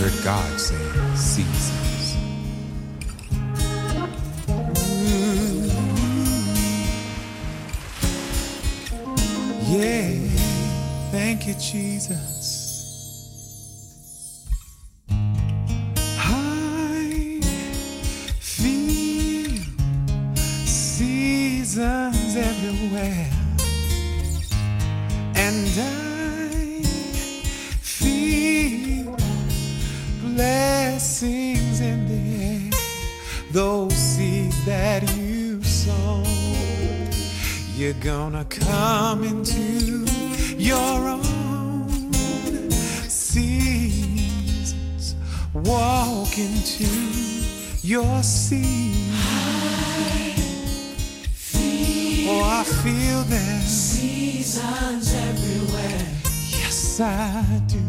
heard God say seasons. Mm. Yeah, thank you, Jesus. Gonna come into your own seasons. Walk into your seed. Oh, I feel them. Seasons everywhere. Yes, I do.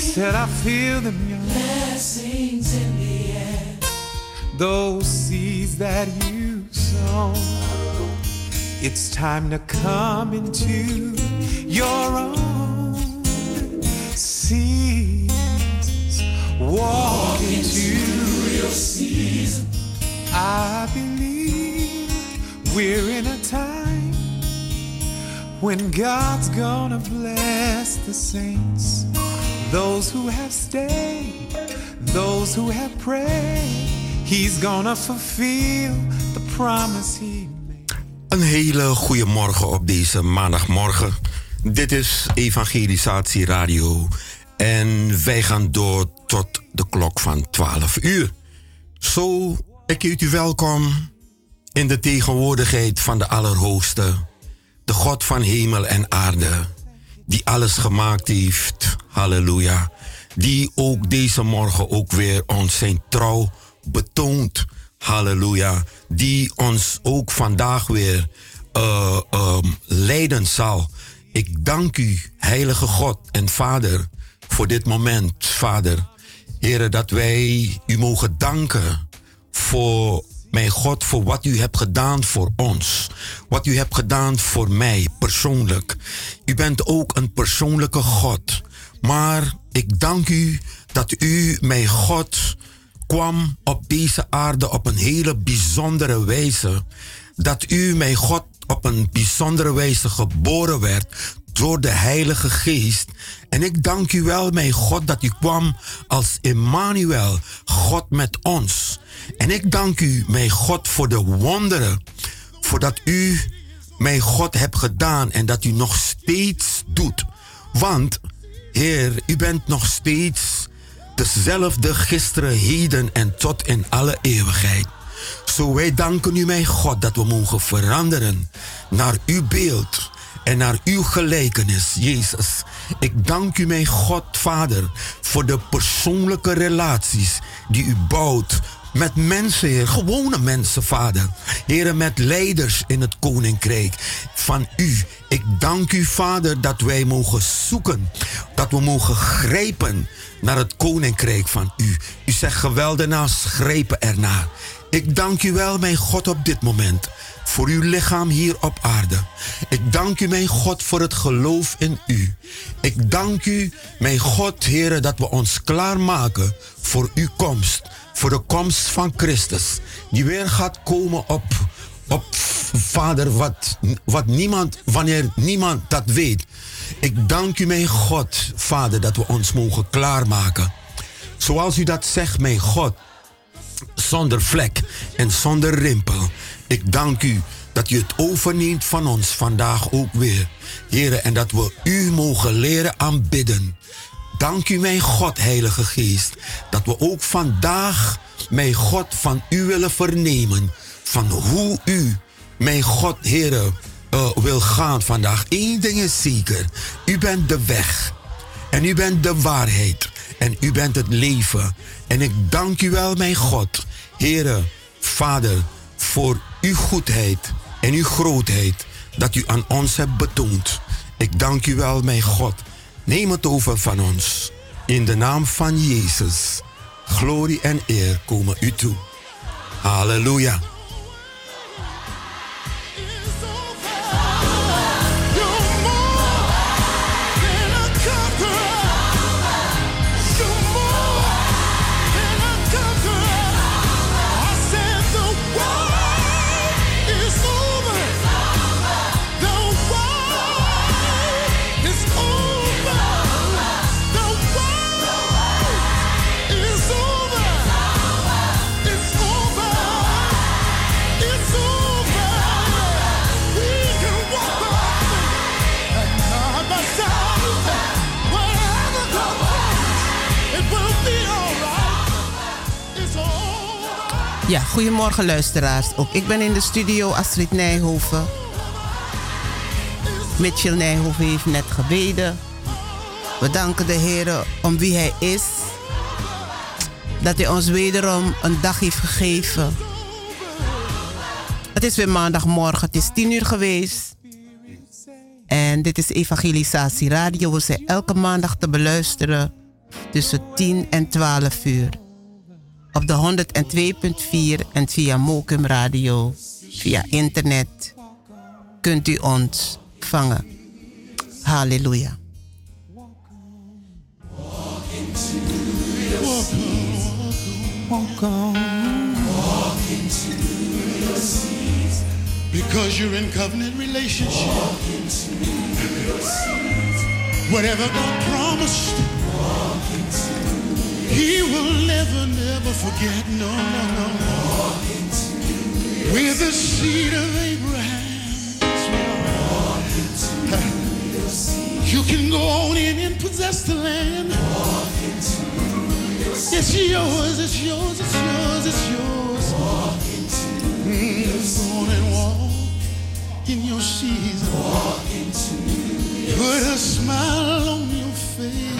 Said I feel them, young. Blessings in the. Those seeds that you sow. It's time to come into your own seasons. Walk into your season. I believe we're in a time when God's gonna bless the saints. Those who have stayed, those who have prayed. He's gonna fulfill the promise he Een hele goede morgen op deze maandagmorgen. Dit is Evangelisatie Radio. En wij gaan door tot de klok van 12 uur. Zo, ik heet u welkom in de tegenwoordigheid van de Allerhoogste. De God van hemel en aarde. Die alles gemaakt heeft. Halleluja. Die ook deze morgen ook weer ons zijn trouw betoont. Halleluja. Die ons ook vandaag weer uh, um, leiden zal. Ik dank u, Heilige God en Vader, voor dit moment, Vader. Heren, dat wij u mogen danken voor, mijn God, voor wat u hebt gedaan voor ons. Wat u hebt gedaan voor mij persoonlijk. U bent ook een persoonlijke God. Maar ik dank u dat u, mijn God, kwam op deze aarde op een hele bijzondere wijze. Dat u, mijn God, op een bijzondere wijze geboren werd door de Heilige Geest. En ik dank u wel, mijn God, dat u kwam als Emmanuel, God met ons. En ik dank u, mijn God, voor de wonderen, voordat u, mijn God, hebt gedaan en dat u nog steeds doet. Want, Heer, u bent nog steeds dezelfde gisteren, heden en tot in alle eeuwigheid. Zo wij danken u, mijn God, dat we mogen veranderen naar uw beeld en naar uw gelijkenis, Jezus. Ik dank u, mijn God, Vader, voor de persoonlijke relaties die u bouwt met mensen, Heer. Gewone mensen, Vader. Heren, met leiders in het koninkrijk van u. Ik dank u, Vader, dat wij mogen zoeken. Dat we mogen grijpen naar het koninkrijk van u. U zegt geweldenaars grijpen ernaar. Ik dank u wel, mijn God, op dit moment. Voor uw lichaam hier op aarde. Ik dank u, mijn God, voor het geloof in u. Ik dank u, mijn God, heren, dat we ons klaarmaken voor uw komst voor de komst van Christus. Die weer gaat komen op, op Vader, wat, wat niemand, wanneer niemand dat weet. Ik dank u, mijn God, Vader, dat we ons mogen klaarmaken. Zoals u dat zegt, mijn God, zonder vlek en zonder rimpel. Ik dank u dat u het overneemt van ons vandaag ook weer. Heren, en dat we u mogen leren aanbidden. Dank u, mijn God, Heilige Geest, dat we ook vandaag, mijn God, van u willen vernemen. Van hoe u, mijn God, Heere, uh, wil gaan vandaag. Eén ding is zeker: u bent de weg. En u bent de waarheid. En u bent het leven. En ik dank u wel, mijn God, Heere, Vader, voor uw goedheid en uw grootheid dat u aan ons hebt betoond. Ik dank u wel, mijn God Neem het over van ons. In de naam van Jezus. Glorie en eer komen u toe. Halleluja. Ja, goedemorgen luisteraars. Ook ik ben in de studio Astrid Nijhoven. Mitchell Nijhoven heeft net gebeden. We danken de Heer om wie Hij is. Dat Hij ons wederom een dag heeft gegeven. Het is weer maandagmorgen, het is tien uur geweest. En dit is Evangelisatie Radio. We zijn elke maandag te beluisteren tussen 10 en 12 uur op de 102.4 en via Mokum Radio, via internet, kunt u ons vangen. Halleluja. Because you're in covenant relationship. Whatever God promised. He will never, never forget. No, no, no, no. With the seed of Abraham. You can go on in and possess the land. It's yours, it's yours, it's yours, it's yours. Mm, go on and walk in your season. Put a smile on your face.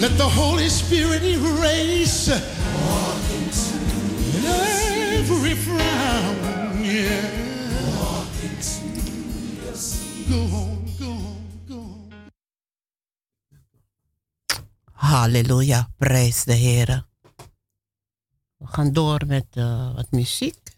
Let the Holy Spirit erase every frown. Yeah. Go on, go on, go on. Halleluja, prijs de Heer. We gaan door met uh, wat muziek.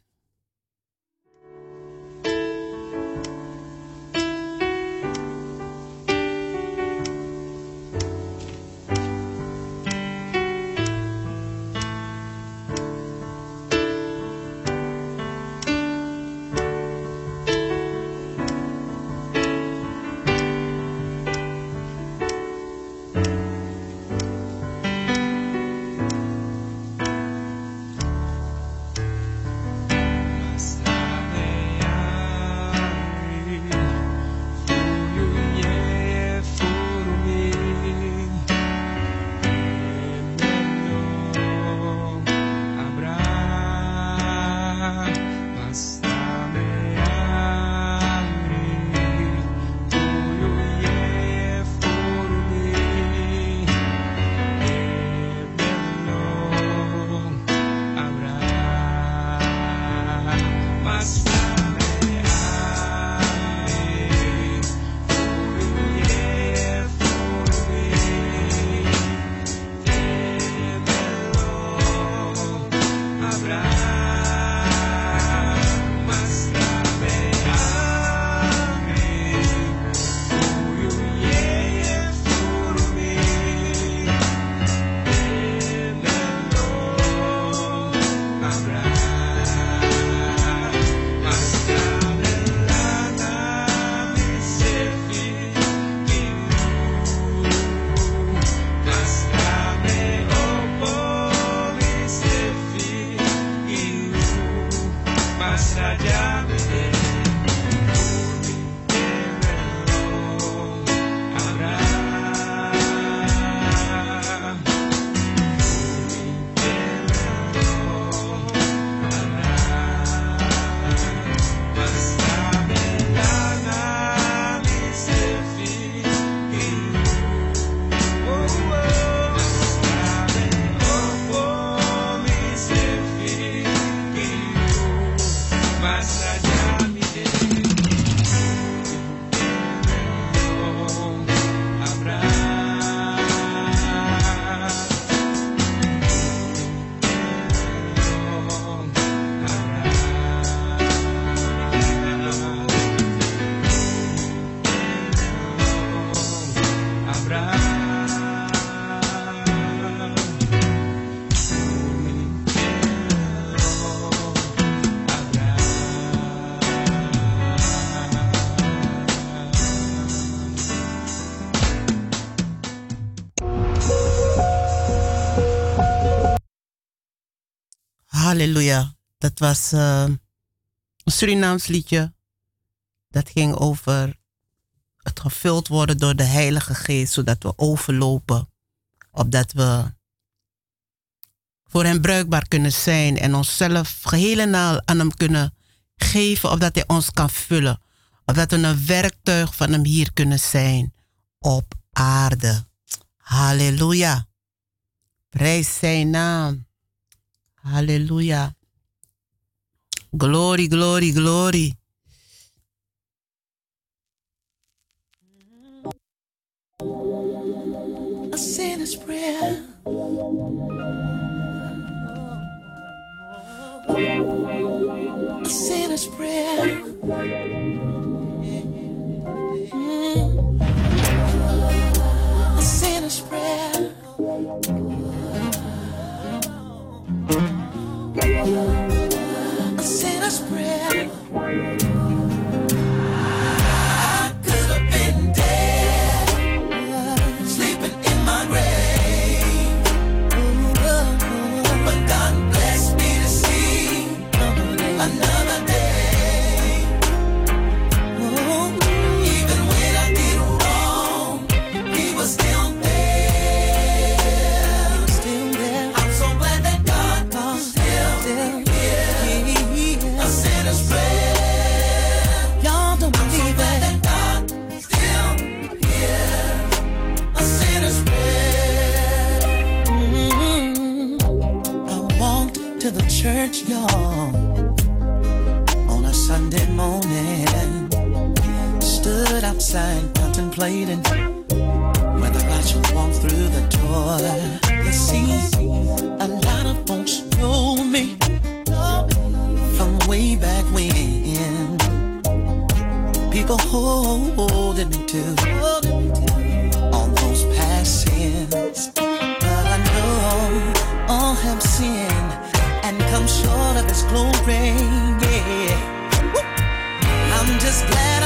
Halleluja. Dat was uh, een Surinaams liedje. Dat ging over het gevuld worden door de Heilige Geest, zodat we overlopen. Opdat we voor hem bruikbaar kunnen zijn en onszelf geheel en al aan hem kunnen geven, opdat hij ons kan vullen. Opdat we een werktuig van hem hier kunnen zijn op aarde. Halleluja. Prijs zijn naam. Halleluja. Glory, glory, glory. A sinner's prayer. A sinner's prayer. Mm. A sinner's prayer. A sinner's prayer. Church, y'all, on a Sunday morning. Stood outside contemplating whether I should walk through the door. You see, a lot of folks know me from way back when. People holding me to all those past. But I know all have sinned and come short of His glory. Yeah. I'm just glad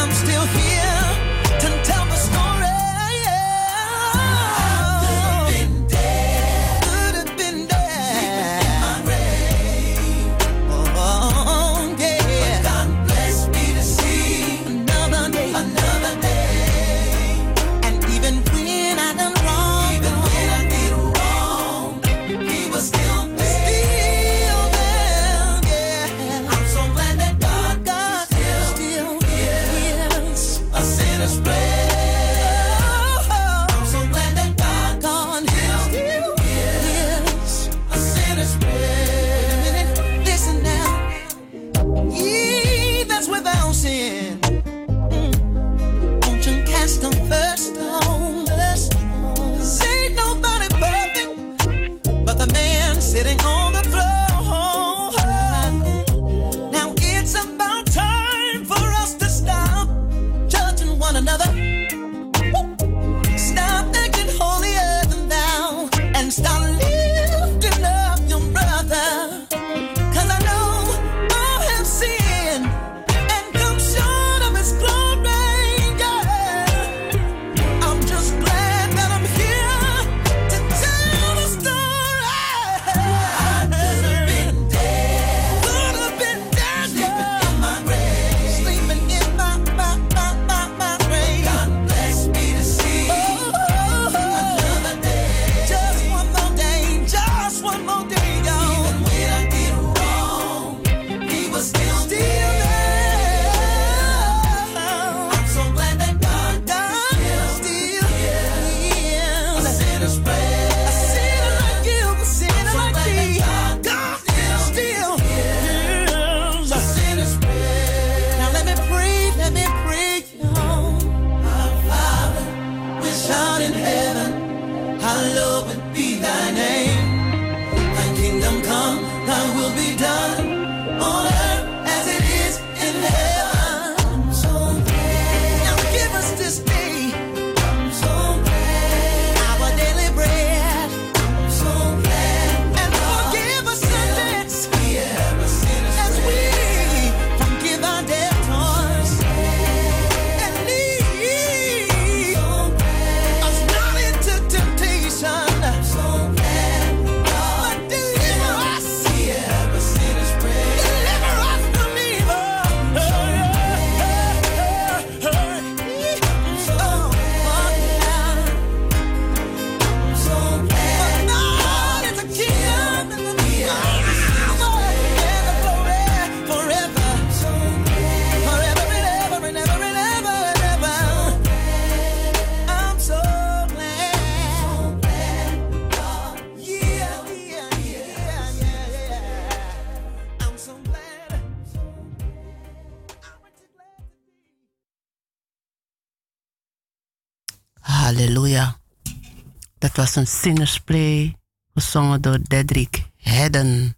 was een sinnersplay, gezongen door Dedrick Hedden.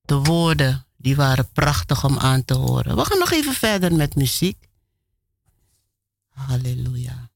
De woorden, die waren prachtig om aan te horen. We gaan nog even verder met muziek. Halleluja.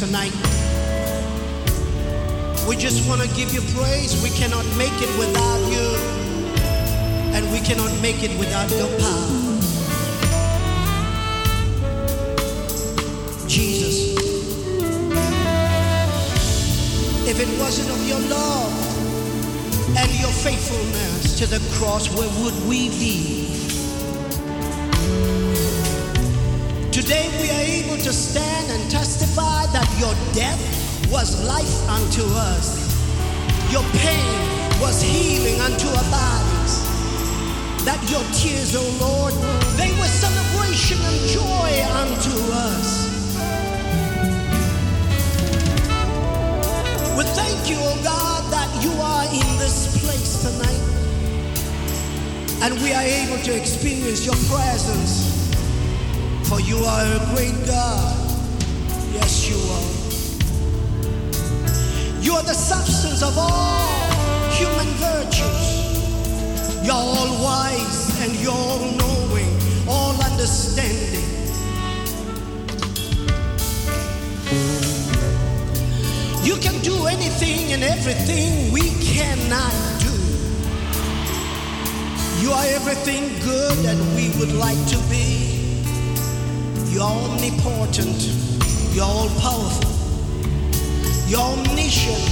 Tonight. We just want to give you praise. We cannot make it without you, and we cannot make it without your power. Jesus, if it wasn't of your love and your faithfulness to the cross, where would we be? Today we are able to stand your death was life unto us. Your pain was healing unto our bodies. That your tears, O oh Lord, they were celebration and joy unto us. We thank you, O oh God, that you are in this place tonight. And we are able to experience your presence for you are a great God. Are the substance of all human virtues. You're all wise and you're all knowing, all understanding. You can do anything and everything we cannot do. You are everything good that we would like to be. You're omnipotent. You're all powerful. You're omniscient.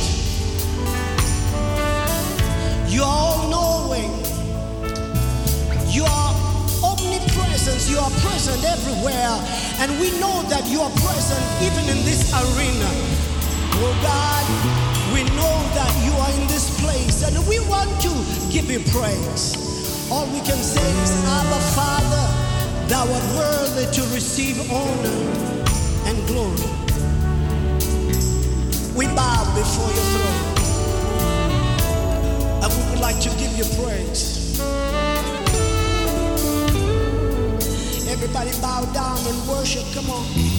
You are all knowing. You are omnipresent. You are present everywhere. And we know that you are present even in this arena. Oh God, we know that you are in this place and we want to give you praise. All we can say is, Abba Father, thou art worthy to receive honor and glory. We bow before your throne. And we would like to give you praise. Everybody bow down and worship. Come on.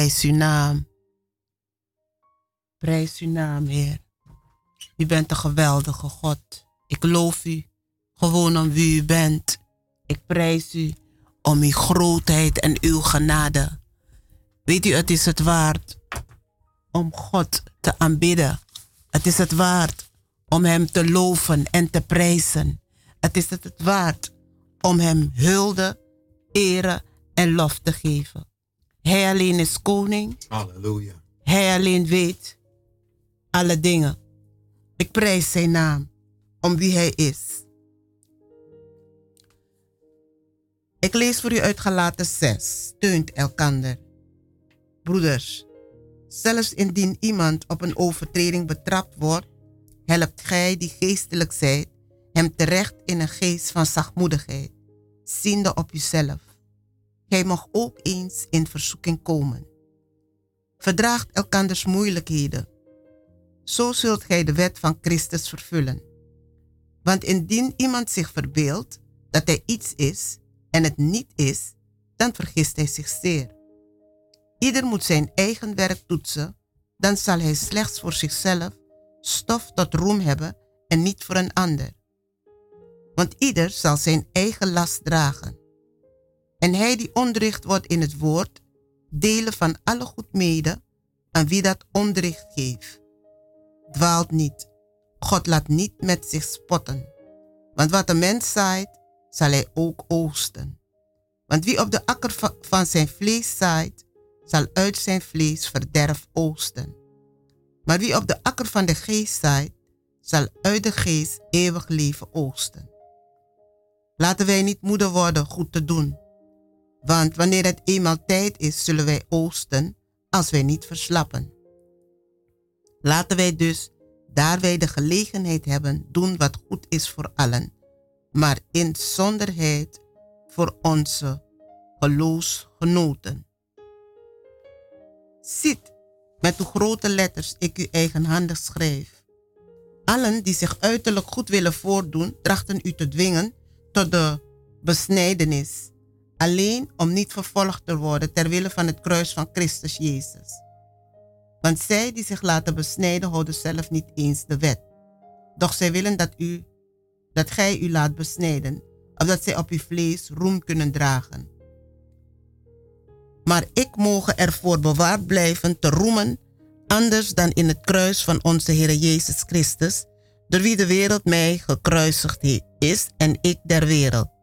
Prijs uw naam. Prijs uw naam, Heer. U bent een geweldige God. Ik loof u gewoon om wie u bent. Ik prijs u om uw grootheid en uw genade. Weet u, het is het waard om God te aanbidden. Het is het waard om Hem te loven en te prijzen. Het is het waard om Hem hulde, ere en lof te geven. Hij alleen is koning. Halleluja. Hij alleen weet alle dingen. Ik prijs zijn naam om wie hij is. Ik lees voor u uit Galaten 6. Steunt elkander. Broeders, zelfs indien iemand op een overtreding betrapt wordt, helpt gij die geestelijk zijt hem terecht in een geest van zachtmoedigheid, ziende op uzelf. Gij mag ook eens in verzoeking komen. Verdraagt elkanders moeilijkheden. Zo zult gij de wet van Christus vervullen. Want indien iemand zich verbeeldt dat hij iets is en het niet is, dan vergist hij zich zeer. Ieder moet zijn eigen werk toetsen, dan zal hij slechts voor zichzelf stof tot roem hebben en niet voor een ander. Want ieder zal zijn eigen last dragen. En hij die onderricht wordt in het woord, delen van alle goed mede aan wie dat onderricht geeft. Dwaalt niet. God laat niet met zich spotten. Want wat een mens zaait, zal hij ook oogsten. Want wie op de akker van zijn vlees zaait, zal uit zijn vlees verderf oogsten. Maar wie op de akker van de geest zaait, zal uit de geest eeuwig leven oogsten. Laten wij niet moede worden goed te doen. Want wanneer het eenmaal tijd is, zullen wij oosten als wij niet verslappen. Laten wij dus, daar wij de gelegenheid hebben, doen wat goed is voor allen, maar in zonderheid voor onze geloofsgenoten. Ziet met hoe grote letters ik u eigenhandig schrijf. Allen die zich uiterlijk goed willen voordoen, trachten u te dwingen tot de besnijdenis, alleen om niet vervolgd te worden ter wille van het kruis van Christus Jezus. Want zij die zich laten besnijden, houden zelf niet eens de wet. Doch zij willen dat, u, dat gij u laat besnijden, opdat zij op uw vlees roem kunnen dragen. Maar ik mogen ervoor bewaard blijven te roemen, anders dan in het kruis van onze Heer Jezus Christus, door wie de wereld mij gekruisigd is en ik der wereld.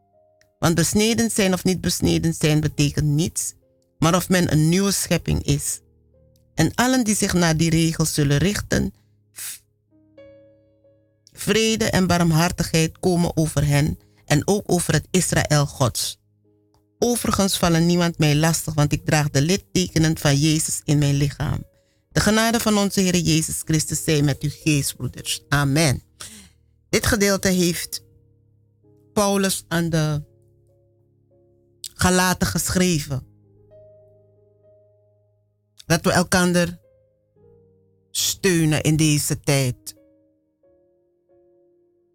Want besneden zijn of niet besneden zijn betekent niets, maar of men een nieuwe schepping is. En allen die zich naar die regels zullen richten, vrede en barmhartigheid komen over hen en ook over het Israël Gods. Overigens vallen niemand mij lastig, want ik draag de littekenen van Jezus in mijn lichaam. De genade van onze Heer Jezus Christus zij met uw geest, broeders. Amen. Dit gedeelte heeft Paulus aan de Galaten geschreven. Dat we elkaar steunen in deze tijd.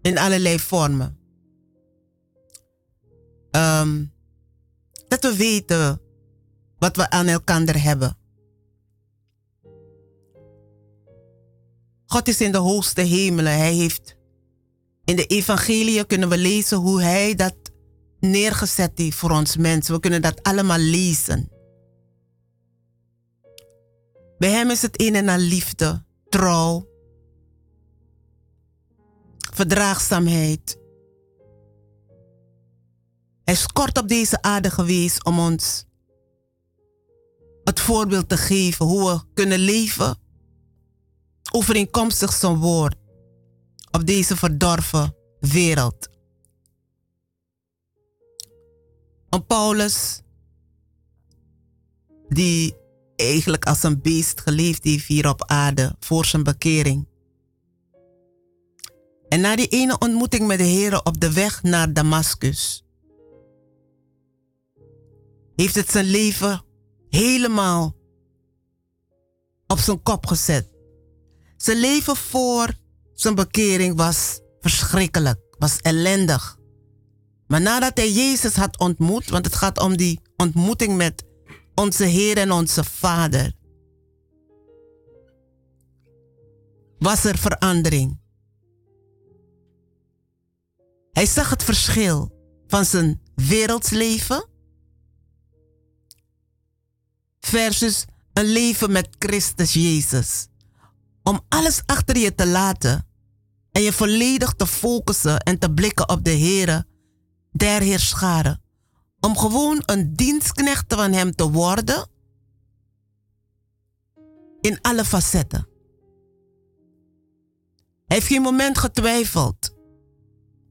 In allerlei vormen. Um, dat we weten wat we aan elkaar hebben. God is in de hoogste hemelen. Hij heeft in de evangelie kunnen we lezen hoe hij dat neergezet heeft voor ons mensen. We kunnen dat allemaal lezen. Bij hem is het een en al liefde, trouw, verdraagzaamheid. Hij is kort op deze aarde geweest om ons het voorbeeld te geven hoe we kunnen leven overeenkomstig zijn woord op deze verdorven wereld. En Paulus, die eigenlijk als een beest geleefd heeft hier op aarde voor zijn bekering. En na die ene ontmoeting met de Heer op de weg naar Damascus, heeft het zijn leven helemaal op zijn kop gezet. Zijn leven voor zijn bekering was verschrikkelijk, was ellendig. Maar nadat hij Jezus had ontmoet, want het gaat om die ontmoeting met onze Heer en onze Vader, was er verandering. Hij zag het verschil van zijn wereldsleven versus een leven met Christus Jezus. Om alles achter je te laten en je volledig te focussen en te blikken op de Heere der Heerscharen. Om gewoon een dienstknecht van Hem te worden in alle facetten. Hij heeft geen moment getwijfeld.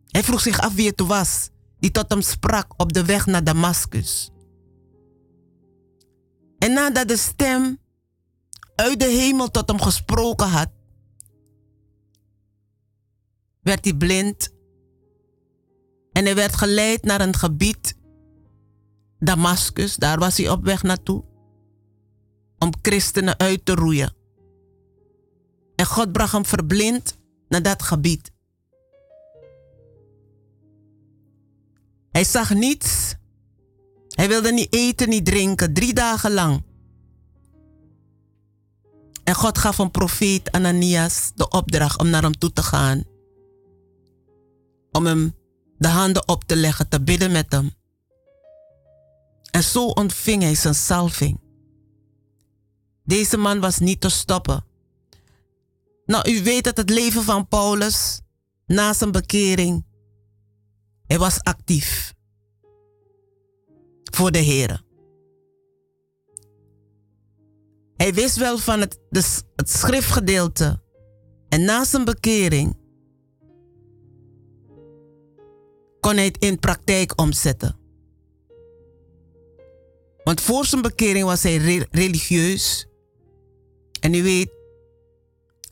Hij vroeg zich af wie het was die tot hem sprak op de weg naar Damascus. En nadat de stem uit de hemel tot hem gesproken had, werd hij blind en hij werd geleid naar een gebied, Damascus, daar was hij op weg naartoe, om christenen uit te roeien. En God bracht hem verblind naar dat gebied. Hij zag niets. Hij wilde niet eten, niet drinken, drie dagen lang. En God gaf een profeet Ananias de opdracht om naar hem toe te gaan. Om hem de handen op te leggen, te bidden met hem. En zo ontving hij zijn salving. Deze man was niet te stoppen. Nou, u weet dat het leven van Paulus na zijn bekering, hij was actief voor de Heer. Hij wist wel van het, het schriftgedeelte en na zijn bekering kon hij het in praktijk omzetten. Want voor zijn bekering was hij religieus. En u weet,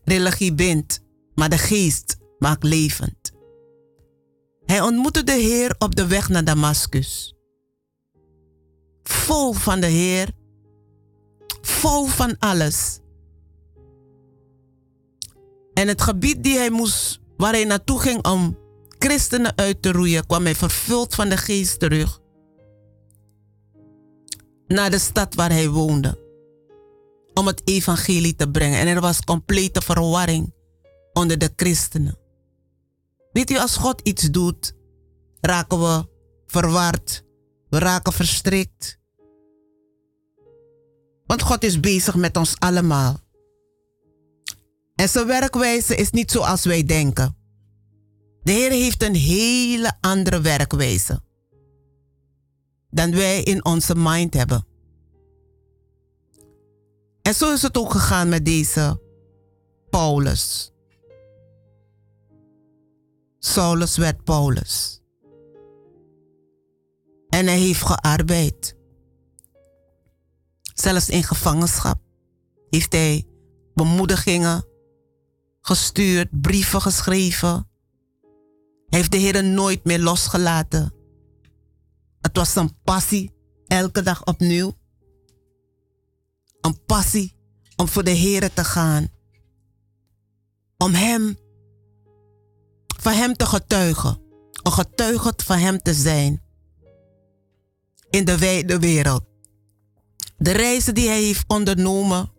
religie bindt, maar de geest maakt levend. Hij ontmoette de Heer op de weg naar Damascus. Vol van de Heer, vol van alles. En het gebied die hij moest, waar hij naartoe ging om christenen uit te roeien, kwam hij vervuld van de geest terug. Naar de stad waar hij woonde. Om het evangelie te brengen. En er was complete verwarring onder de christenen. Weet u, als God iets doet, raken we verward. We raken verstrikt. Want God is bezig met ons allemaal. En zijn werkwijze is niet zoals wij denken. De Heer heeft een hele andere werkwijze dan wij in onze mind hebben. En zo is het ook gegaan met deze Paulus. Saulus werd Paulus. En hij heeft gearbeid. Zelfs in gevangenschap heeft hij bemoedigingen gestuurd, brieven geschreven heeft de Heer nooit meer losgelaten. Het was een passie, elke dag opnieuw. Een passie om voor de Heer te gaan. Om Hem, van Hem te getuigen. Een getuige van Hem te zijn. In de wijde wereld. De reizen die Hij heeft ondernomen.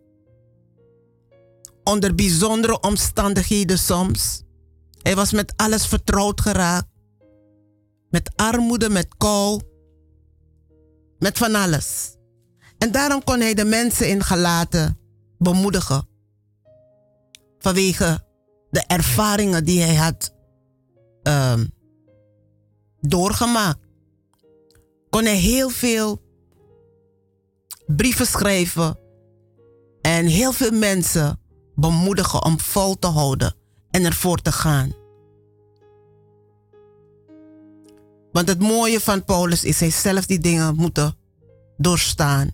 Onder bijzondere omstandigheden soms hij was met alles vertrouwd geraakt. Met armoede, met kou. Met van alles. En daarom kon hij de mensen in gelaten bemoedigen. Vanwege de ervaringen die hij had um, doorgemaakt. Kon hij heel veel brieven schrijven en heel veel mensen bemoedigen om vol te houden en ervoor te gaan. Want het mooie van Paulus is hij zelf die dingen moeten doorstaan.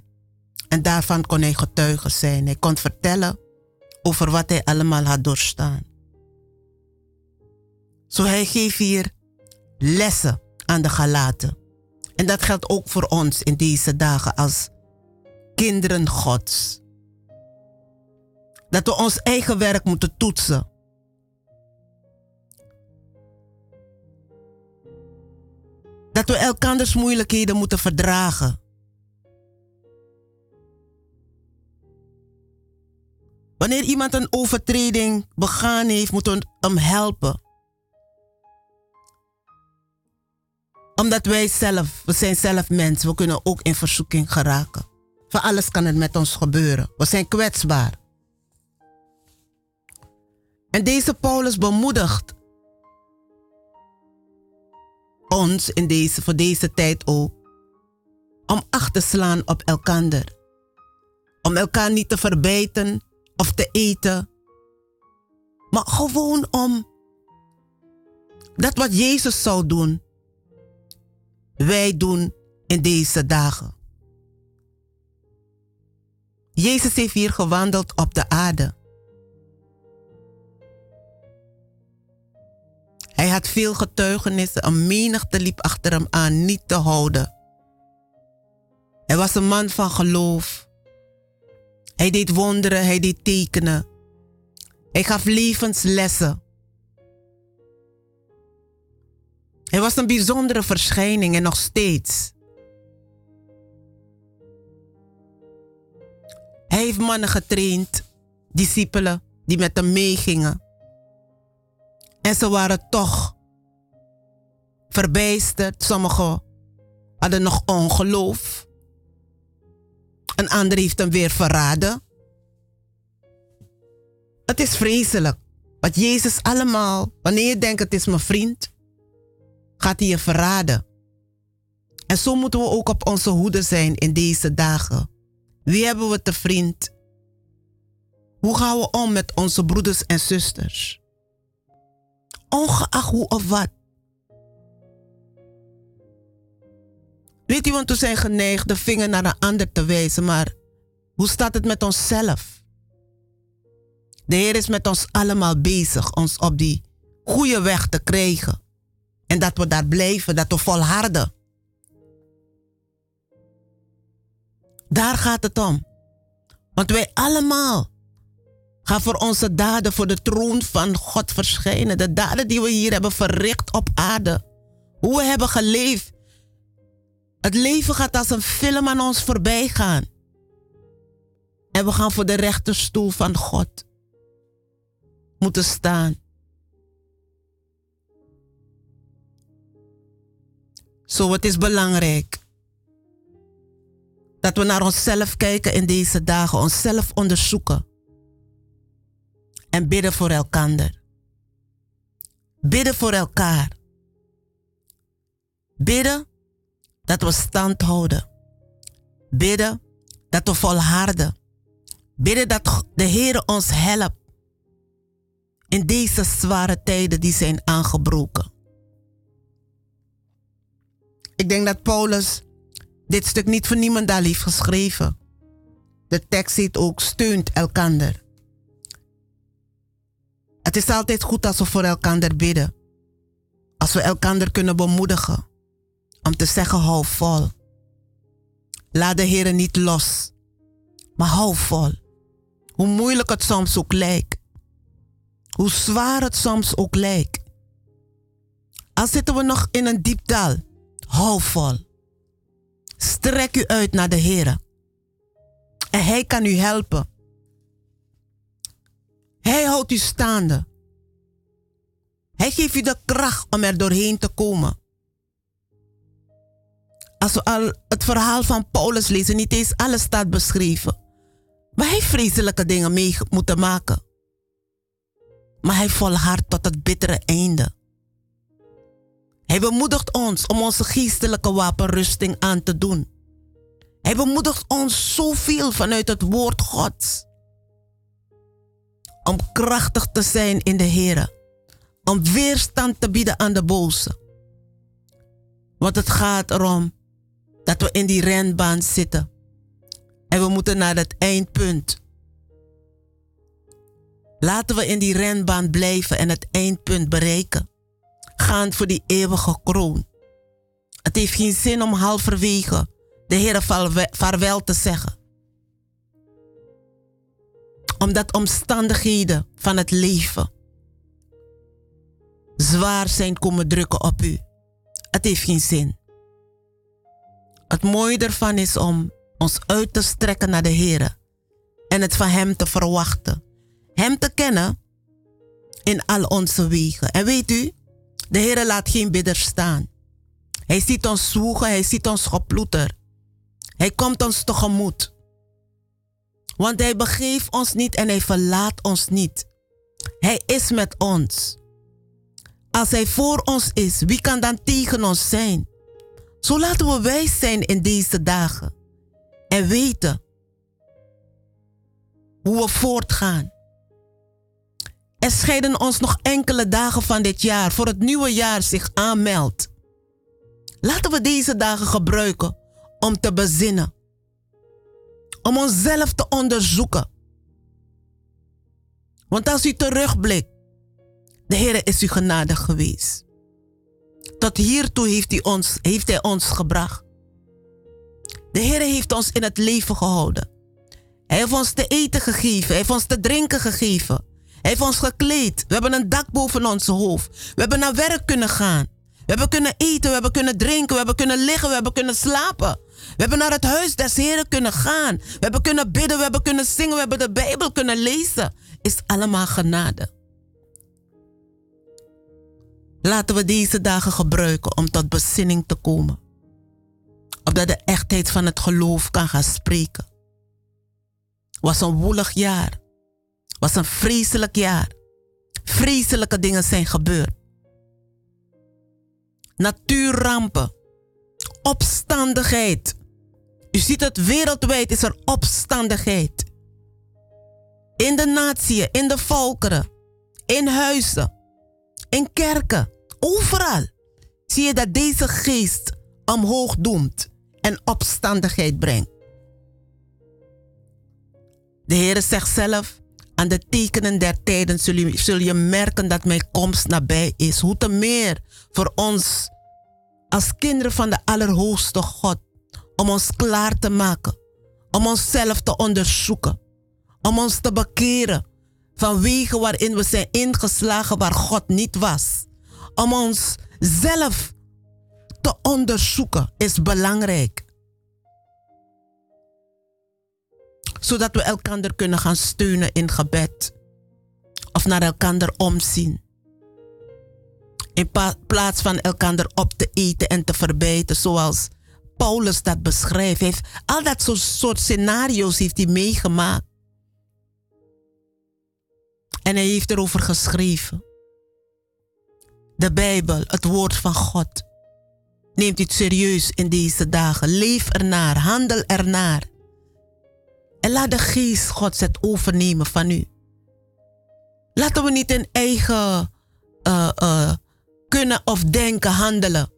En daarvan kon hij getuige zijn. Hij kon vertellen over wat hij allemaal had doorstaan. Zo hij geeft hier lessen aan de Galaten. En dat geldt ook voor ons in deze dagen als kinderen Gods. Dat we ons eigen werk moeten toetsen Dat we elkanders moeilijkheden moeten verdragen. Wanneer iemand een overtreding begaan heeft, moeten we hem helpen. Omdat wij zelf, we zijn zelf mensen, we kunnen ook in verzoeking geraken. Van alles kan het met ons gebeuren. We zijn kwetsbaar. En deze Paulus bemoedigt ons in deze, voor deze tijd ook om acht te slaan op elkander. Om elkaar niet te verbijten of te eten. Maar gewoon om dat wat Jezus zou doen, wij doen in deze dagen. Jezus heeft hier gewandeld op de aarde. Hij had veel getuigenissen, een menigte liep achter hem aan niet te houden. Hij was een man van geloof. Hij deed wonderen, hij deed tekenen. Hij gaf levenslessen. Hij was een bijzondere verschijning en nog steeds. Hij heeft mannen getraind, discipelen, die met hem meegingen. En ze waren toch verbijsterd. Sommigen hadden nog ongeloof. Een ander heeft hem weer verraden. Het is vreselijk. Wat Jezus allemaal, wanneer je denkt het is mijn vriend, gaat hij je verraden. En zo moeten we ook op onze hoede zijn in deze dagen. Wie hebben we te vriend? Hoe gaan we om met onze broeders en zusters? Ongeacht hoe of wat. Weet u, want we zijn geneigd de vinger naar een ander te wijzen, maar hoe staat het met onszelf? De Heer is met ons allemaal bezig ons op die goede weg te krijgen. En dat we daar blijven, dat we volharden. Daar gaat het om. Want wij allemaal gaan voor onze daden voor de troon van God verschijnen. De daden die we hier hebben verricht op aarde. Hoe we hebben geleefd. Het leven gaat als een film aan ons voorbij gaan. En we gaan voor de rechterstoel van God moeten staan. Zo, het is belangrijk dat we naar onszelf kijken in deze dagen, onszelf onderzoeken en bidden voor elkaar. Bidden voor elkaar. Bidden dat we stand houden. Bidden dat we volharden. Bidden dat de Heer ons helpt in deze zware tijden die zijn aangebroken. Ik denk dat Paulus dit stuk niet voor niemand al heeft geschreven. De tekst zit ook steunt elkander. Het is altijd goed als we voor elkander bidden. Als we elkander kunnen bemoedigen. Om te zeggen hou vol. Laat de Heer niet los. Maar hou vol. Hoe moeilijk het soms ook lijkt. Hoe zwaar het soms ook lijkt. Al zitten we nog in een diep dal. Hou vol. Strek u uit naar de Heer. En Hij kan u helpen. Hij houdt u staande. Hij geeft u de kracht om er doorheen te komen. Als we al het verhaal van Paulus lezen, niet eens alles staat beschreven. Maar hij heeft vreselijke dingen mee moeten maken. Maar hij volhardt tot het bittere einde. Hij bemoedigt ons om onze geestelijke wapenrusting aan te doen. Hij bemoedigt ons zoveel vanuit het woord Gods. Om krachtig te zijn in de Heer. Om weerstand te bieden aan de boze. Want het gaat erom dat we in die renbaan zitten. En we moeten naar het eindpunt. Laten we in die renbaan blijven en het eindpunt bereiken gaan voor die eeuwige kroon. Het heeft geen zin om halverwege de Heer vaarwel te zeggen. Omdat omstandigheden van het leven zwaar zijn komen drukken op u. Het heeft geen zin. Het mooie ervan is om ons uit te strekken naar de Heer en het van Hem te verwachten Hem te kennen in al onze wegen. En weet u, de Heer laat geen bidder staan. Hij ziet ons zwoegen, hij ziet ons geploeter. Hij komt ons tegemoet. Want hij begeeft ons niet en hij verlaat ons niet. Hij is met ons. Als hij voor ons is, wie kan dan tegen ons zijn? Zo laten we wijs zijn in deze dagen en weten hoe we voortgaan. Er scheiden ons nog enkele dagen van dit jaar voor het nieuwe jaar zich aanmeldt. Laten we deze dagen gebruiken om te bezinnen. Om onszelf te onderzoeken. Want als u terugblikt, de Heer is u genadig geweest. Tot hiertoe heeft hij, ons, heeft hij ons gebracht. De Heer heeft ons in het leven gehouden. Hij heeft ons te eten gegeven. Hij heeft ons te drinken gegeven. Hij heeft ons gekleed. We hebben een dak boven ons hoofd. We hebben naar werk kunnen gaan. We hebben kunnen eten, we hebben kunnen drinken, we hebben kunnen liggen, we hebben kunnen slapen. We hebben naar het huis des Heren kunnen gaan. We hebben kunnen bidden, we hebben kunnen zingen, we hebben de Bijbel kunnen lezen. Is allemaal genade. Laten we deze dagen gebruiken om tot bezinning te komen. Opdat de echtheid van het geloof kan gaan spreken. Was een woelig jaar. Was een vreselijk jaar. Vreselijke dingen zijn gebeurd. Natuurrampen. Opstandigheid. U ziet het wereldwijd is er opstandigheid. In de natieën, in de volkeren, in huizen, in kerken, overal zie je dat deze geest omhoog doemt en opstandigheid brengt. De Heer zegt zelf, aan de tekenen der tijden zul je, zul je merken dat mijn komst nabij is. Hoe te meer voor ons als kinderen van de Allerhoogste God. Om ons klaar te maken. Om onszelf te onderzoeken. Om ons te bekeren van wegen waarin we zijn ingeslagen waar God niet was. Om ons zelf te onderzoeken is belangrijk. Zodat we elkaar kunnen gaan steunen in gebed. Of naar elkaar omzien. In plaats van elkaar op te eten en te verbijten, zoals Paulus dat beschrijft. Heeft, al dat soort scenario's heeft hij meegemaakt. En hij heeft erover geschreven. De Bijbel, het woord van God. Neemt u het serieus in deze dagen. Leef ernaar, handel ernaar. En laat de geest Gods het overnemen van u. Laten we niet in eigen uh, uh, kunnen of denken, handelen.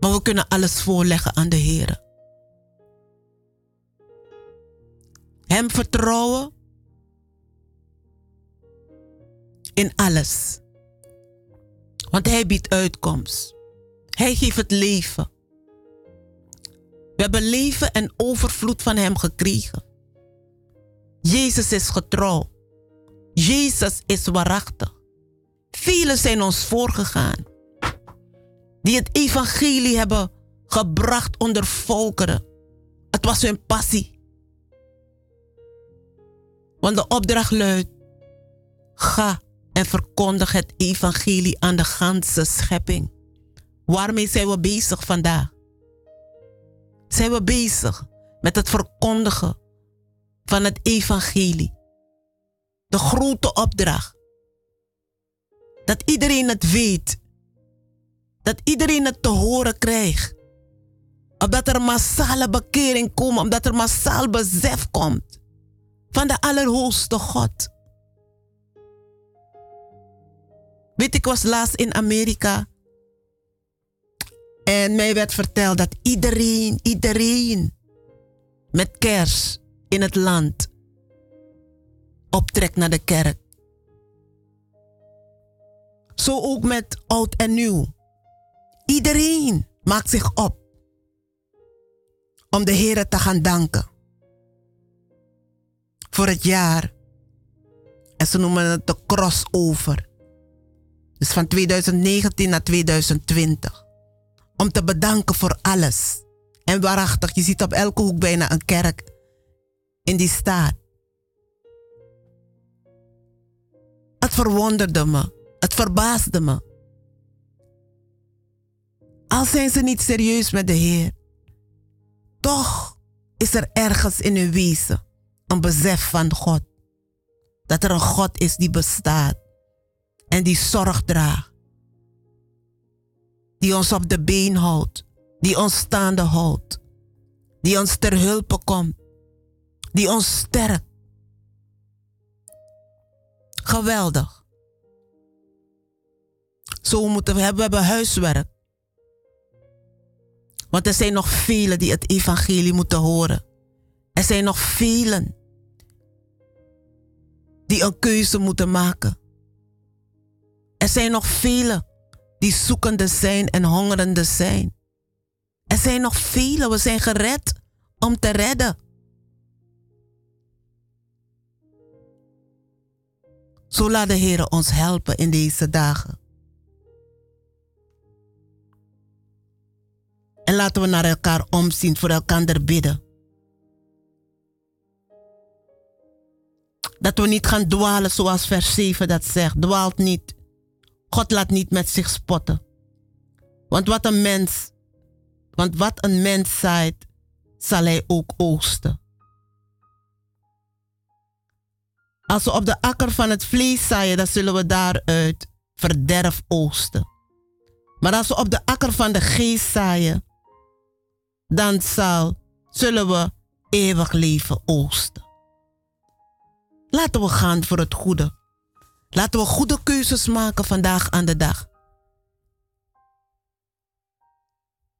Maar we kunnen alles voorleggen aan de Heer. Hem vertrouwen in alles. Want Hij biedt uitkomst. Hij geeft het leven. We hebben leven en overvloed van Hem gekregen. Jezus is getrouw. Jezus is waarachtig. Velen zijn ons voorgegaan. Die het evangelie hebben gebracht onder volkeren. Het was hun passie. Want de opdracht luidt: ga en verkondig het evangelie aan de ganse schepping. Waarmee zijn we bezig vandaag? Zijn we bezig met het verkondigen van het evangelie? De grote opdracht. Dat iedereen het weet. Dat iedereen het te horen krijgt. Omdat er massale bekering komt, omdat er massaal besef komt van de Allerhoogste God. Weet ik was laatst in Amerika en mij werd verteld dat iedereen, iedereen met kers in het land optrekt naar de kerk. Zo ook met oud en nieuw. Iedereen maakt zich op om de Heer te gaan danken voor het jaar. En ze noemen het de crossover. Dus van 2019 naar 2020. Om te bedanken voor alles. En waarachtig, je ziet op elke hoek bijna een kerk in die staat. Het verwonderde me. Het verbaasde me. Al zijn ze niet serieus met de Heer, toch is er ergens in hun wezen een besef van God. Dat er een God is die bestaat en die zorg draagt. Die ons op de been houdt, die ons staande houdt, die ons ter hulpe komt, die ons sterkt. Geweldig. Zo moeten we hebben, we hebben huiswerk. Want er zijn nog velen die het evangelie moeten horen. Er zijn nog velen die een keuze moeten maken. Er zijn nog velen die zoekende zijn en hongerende zijn. Er zijn nog velen, we zijn gered om te redden. Zo laat de Heer ons helpen in deze dagen. En laten we naar elkaar omzien, voor elkaar bidden. Dat we niet gaan dwalen zoals vers 7 dat zegt. Dwaalt niet. God laat niet met zich spotten. Want wat een mens, want wat een mens zaait, zal hij ook oogsten. Als we op de akker van het vlees zaaien, dan zullen we daaruit verderf oogsten. Maar als we op de akker van de geest zaaien, dan zal, zullen we eeuwig leven oogsten. Laten we gaan voor het goede. Laten we goede keuzes maken vandaag aan de dag.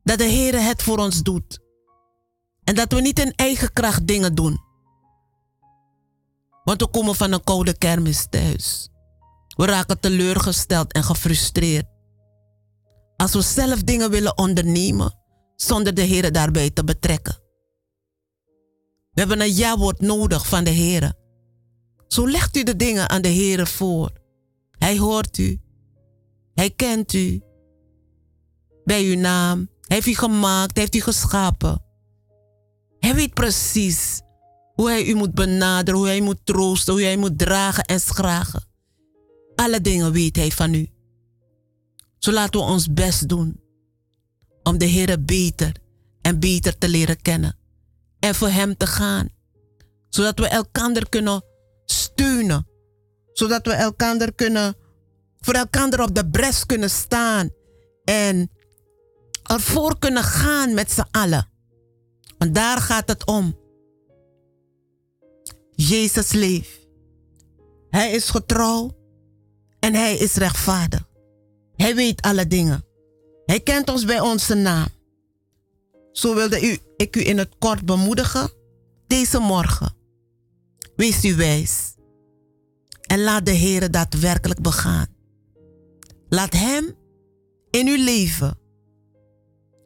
Dat de Heer het voor ons doet. En dat we niet in eigen kracht dingen doen. Want we komen van een koude kermis thuis. We raken teleurgesteld en gefrustreerd. Als we zelf dingen willen ondernemen, zonder de Heer daarbij te betrekken. We hebben een ja-woord nodig van de Heer. Zo legt u de dingen aan de Heer voor. Hij hoort u. Hij kent u. Bij uw naam. Hij heeft u gemaakt. Hij heeft u geschapen. Hij weet precies hoe hij u moet benaderen, hoe hij moet troosten, hoe hij moet dragen en schragen. Alle dingen weet hij van u. Zo laten we ons best doen om de Heer beter en beter te leren kennen. En voor Hem te gaan. Zodat we elkaar kunnen steunen. Zodat we elkaar kunnen, voor elkaar op de bres kunnen staan. En ervoor kunnen gaan met z'n allen. Want daar gaat het om. Jezus leeft. Hij is getrouw en hij is rechtvaardig. Hij weet alle dingen. Hij kent ons bij onze naam. Zo wilde u, ik u in het kort bemoedigen deze morgen. Wees u wijs. En laat de Heer daadwerkelijk begaan. Laat Hem in uw leven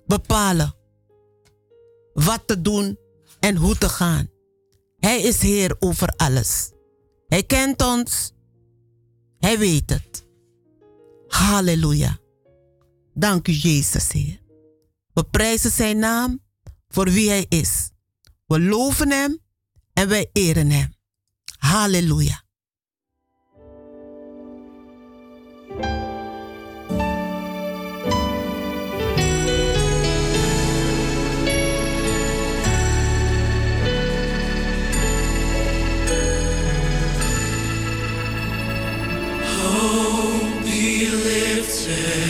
bepalen wat te doen en hoe te gaan. Hij is Heer over alles. Hij kent ons. Hij weet het. Halleluja. Dank u, Jezus, Heer. We prijzen Zijn naam voor wie Hij is. We loven Hem en wij eren Hem. Halleluja. be lifted.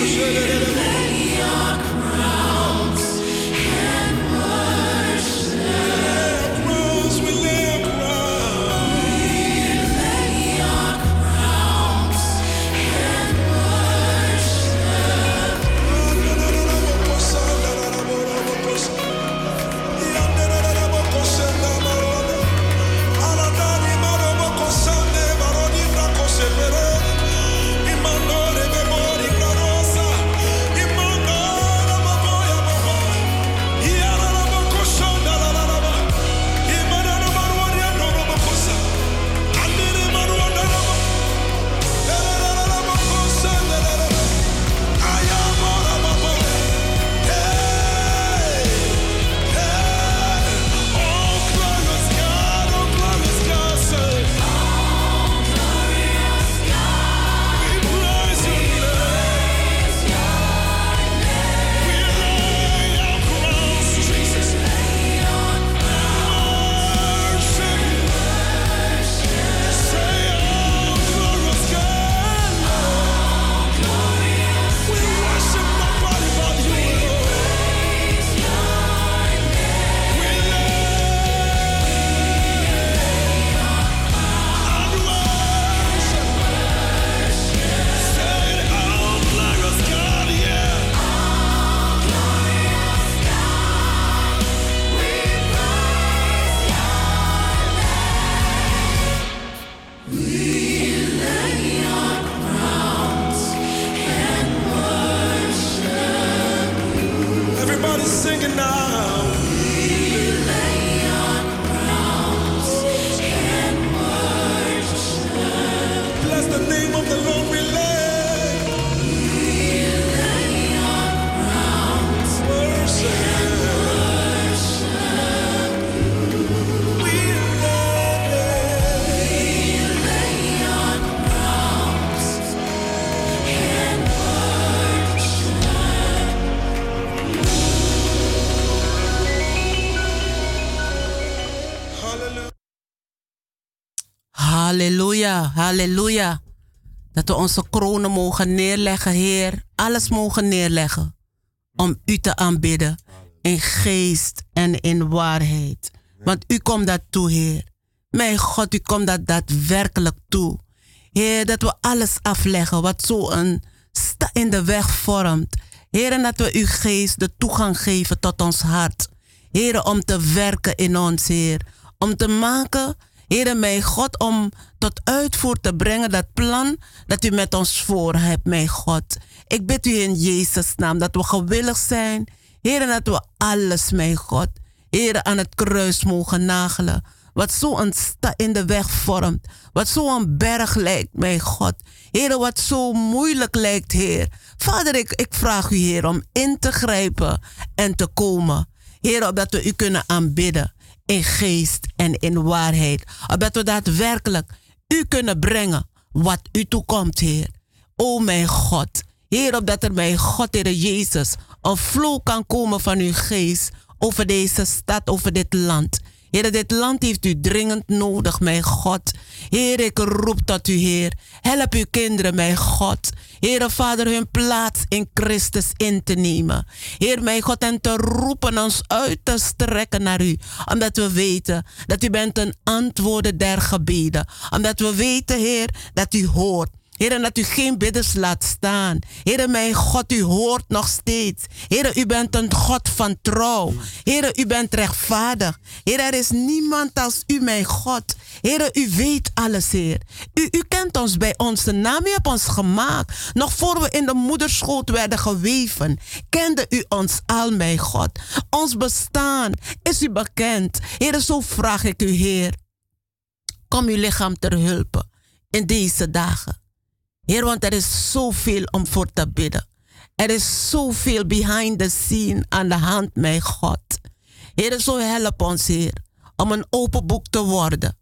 Dankeschön. Halleluja. Dat we onze kronen mogen neerleggen, Heer. Alles mogen neerleggen. Om U te aanbidden. In geest en in waarheid. Want U komt dat toe, Heer. Mijn God, U komt dat daadwerkelijk toe. Heer, dat we alles afleggen wat zo een sta in de weg vormt. Heer, en dat we uw geest de toegang geven tot ons hart. Heer, om te werken in ons, Heer. Om te maken Heere mijn God, om tot uitvoer te brengen dat plan dat u met ons voor hebt, mijn God. Ik bid u in Jezus' naam dat we gewillig zijn. Heer, dat we alles, mijn God, Heer, aan het kruis mogen nagelen. Wat zo een sta in de weg vormt. Wat zo een berg lijkt, mijn God. Heer, wat zo moeilijk lijkt, Heer. Vader, ik, ik vraag u, Heer, om in te grijpen en te komen. Heer, opdat we u kunnen aanbidden in geest en in waarheid. Opdat we daadwerkelijk u kunnen brengen wat u toekomt, Heer. O mijn God. Heer, opdat er mijn God, Heer Jezus, een vloek kan komen van uw geest over deze stad, over dit land. Heer, dit land heeft u dringend nodig, mijn God. Heer, ik roep tot u, Heer. Help uw kinderen, mijn God. Heer, Vader, hun plaats in Christus in te nemen. Heer, mijn God, en te roepen ons uit te strekken naar u. Omdat we weten dat u bent een antwoorden der gebeden. Omdat we weten, Heer, dat u hoort. Heer, dat u geen bidders laat staan. Heer, mijn God, u hoort nog steeds. Heer, u bent een God van trouw. Heer, u bent rechtvaardig. Heer, er is niemand als u, mijn God. Heer, u weet alles, Heer. U, u kent ons bij onze naam. U hebt ons gemaakt. Nog voor we in de moederschoot werden geweven, kende u ons al, mijn God. Ons bestaan is u bekend. Heer, zo vraag ik u, Heer. Kom uw lichaam ter hulp in deze dagen. Heer, want er is zoveel om voor te bidden. Er is zoveel behind the scene aan de hand, mijn God. Heer, zo help ons, Heer, om een open boek te worden.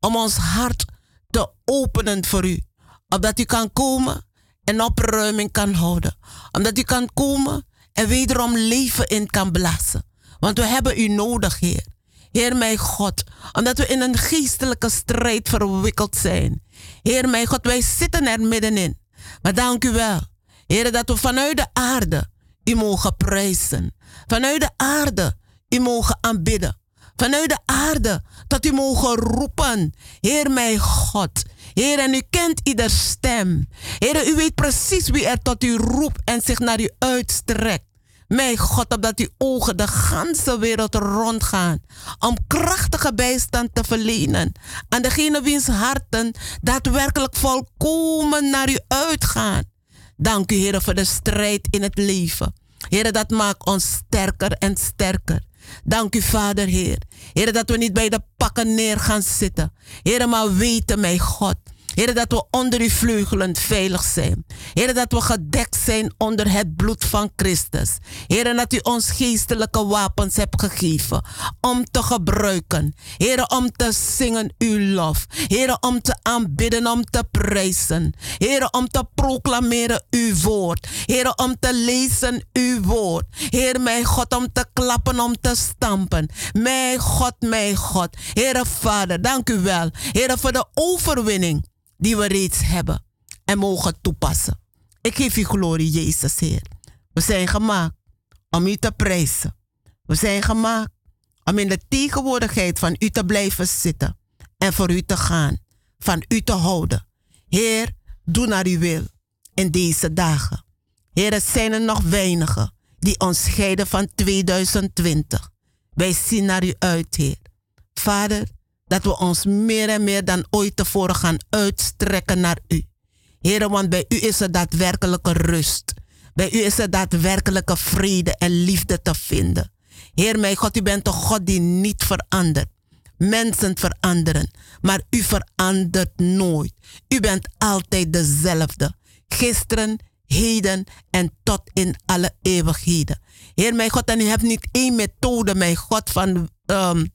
Om ons hart te openen voor u. Opdat u kan komen en opruiming kan houden. Omdat u kan komen en wederom leven in kan blazen. Want we hebben u nodig, Heer. Heer mijn God, omdat we in een geestelijke strijd verwikkeld zijn. Heer mijn God, wij zitten er middenin. Maar dank u wel, Heer, dat we vanuit de aarde u mogen prijzen. Vanuit de aarde u mogen aanbidden. Vanuit de aarde dat u mogen roepen. Heer mijn God. Heer, en u kent ieder stem. Heer, u weet precies wie er tot u roept en zich naar u uitstrekt. Mijn God, opdat uw ogen de ganse wereld rondgaan. Om krachtige bijstand te verlenen. Aan degene wiens harten daadwerkelijk volkomen naar u uitgaan. Dank u, Heer, voor de strijd in het leven. Heer, dat maakt ons sterker en sterker. Dank u, Vader, Heer. Heer, dat we niet bij de pakken neer gaan zitten. Heer, maar weten, mijn God Heer, dat we onder uw vleugelen veilig zijn. Heer, dat we gedekt zijn onder het bloed van Christus. Heer, dat u ons geestelijke wapens hebt gegeven om te gebruiken. Heer, om te zingen uw lof. Heer, om te aanbidden, om te prijzen. Heer, om te proclameren uw woord. Heer, om te lezen uw woord. Heer, mijn God, om te klappen, om te stampen. Mijn God, mijn God. Heer, Vader, dank u wel. Heer, voor de overwinning die we reeds hebben en mogen toepassen. Ik geef u glorie, Jezus, Heer. We zijn gemaakt om u te prijzen. We zijn gemaakt om in de tegenwoordigheid van u te blijven zitten en voor u te gaan, van u te houden. Heer, doe naar uw wil in deze dagen. Heer, het zijn er nog weinigen die ons scheiden van 2020. Wij zien naar u uit, Heer. Vader, dat we ons meer en meer dan ooit tevoren gaan uitstrekken naar u. Heren, want bij u is er daadwerkelijke rust. Bij u is er daadwerkelijke vrede en liefde te vinden. Heer mijn God, u bent een God die niet verandert. Mensen veranderen, maar u verandert nooit. U bent altijd dezelfde. Gisteren, heden en tot in alle eeuwigheden. Heer mijn God, en u hebt niet één methode, mijn God, van um,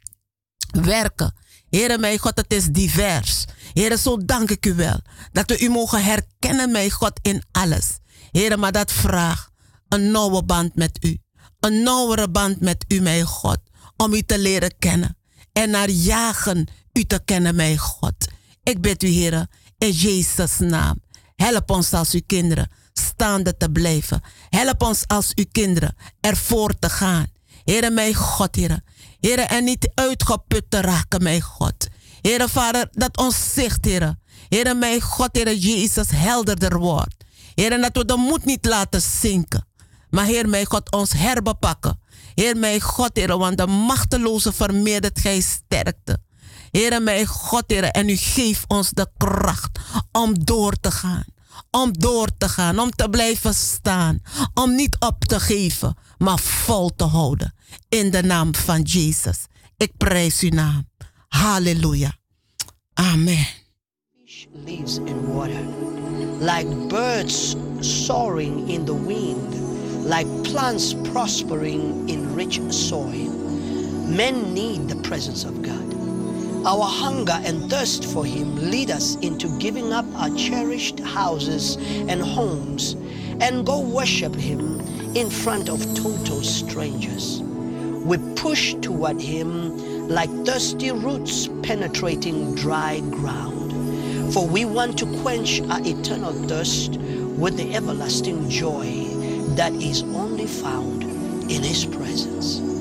werken. Heer mijn God, het is divers. Heer, zo dank ik u wel. Dat we u mogen herkennen, mijn God, in alles. Heer, maar dat vraagt een nieuwe band met u. Een nauwere band met u, mijn God. Om u te leren kennen. En naar jagen u te kennen, mijn God. Ik bid u, Heer, in Jezus' naam. Help ons als uw kinderen staande te blijven. Help ons als uw kinderen ervoor te gaan. Heere, mijn God, Heere. Heere, en niet uitgeput te raken, mijn God. Heere, Vader, dat ons zicht, Heere. Heere, mijn God, Heere, Jezus helderder wordt. Heere, dat we de moed niet laten zinken. Maar Heer, mijn God, ons herbepakken. Heer, mijn God, Heer, want de machteloze vermeerdert gij sterkte. Heer, mijn God, Heer, en u geeft ons de kracht om door te gaan. Om door te gaan, om te blijven staan. Om niet op te geven, maar vol te houden. In de naam van Jezus. Ik prijs uw naam. Halleluja. Amen. lives in water, like birds soaring in the wind, like plants prospering in rich soil. Men need the presence of God. Our hunger and thirst for Him lead us into giving up our cherished houses and homes and go worship Him in front of total strangers. We push toward Him like thirsty roots penetrating dry ground. For we want to quench our eternal thirst with the everlasting joy that is only found in His presence.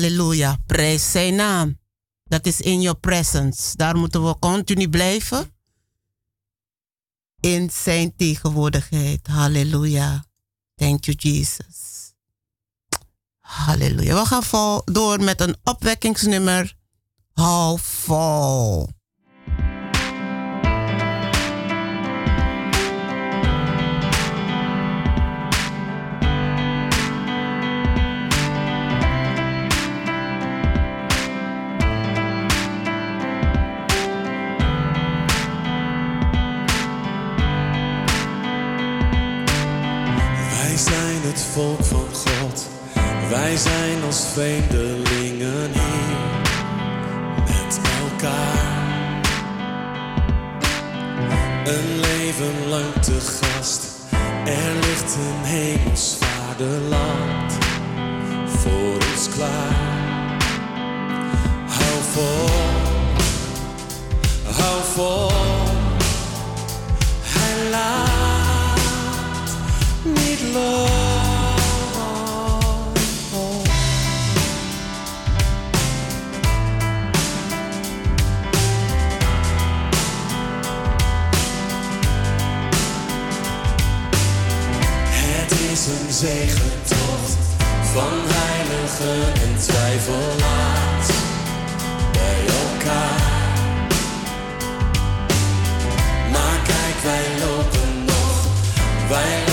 Halleluja. Prijs zijn naam. Dat is in your presence. Daar moeten we continu blijven. In zijn tegenwoordigheid. Halleluja. Thank you, Jesus. Halleluja. We gaan vol door met een opwekkingsnummer. Hou vol. volk van God. Wij zijn als vreemdelingen hier met elkaar. Een leven lang te gast. Er ligt een hemels vaderland voor ons klaar. Hou vol, hou vol. Hij laat niet los. Zegentocht van heiligen en twijfelaars bij elkaar. Maar kijk, wij lopen nog, wij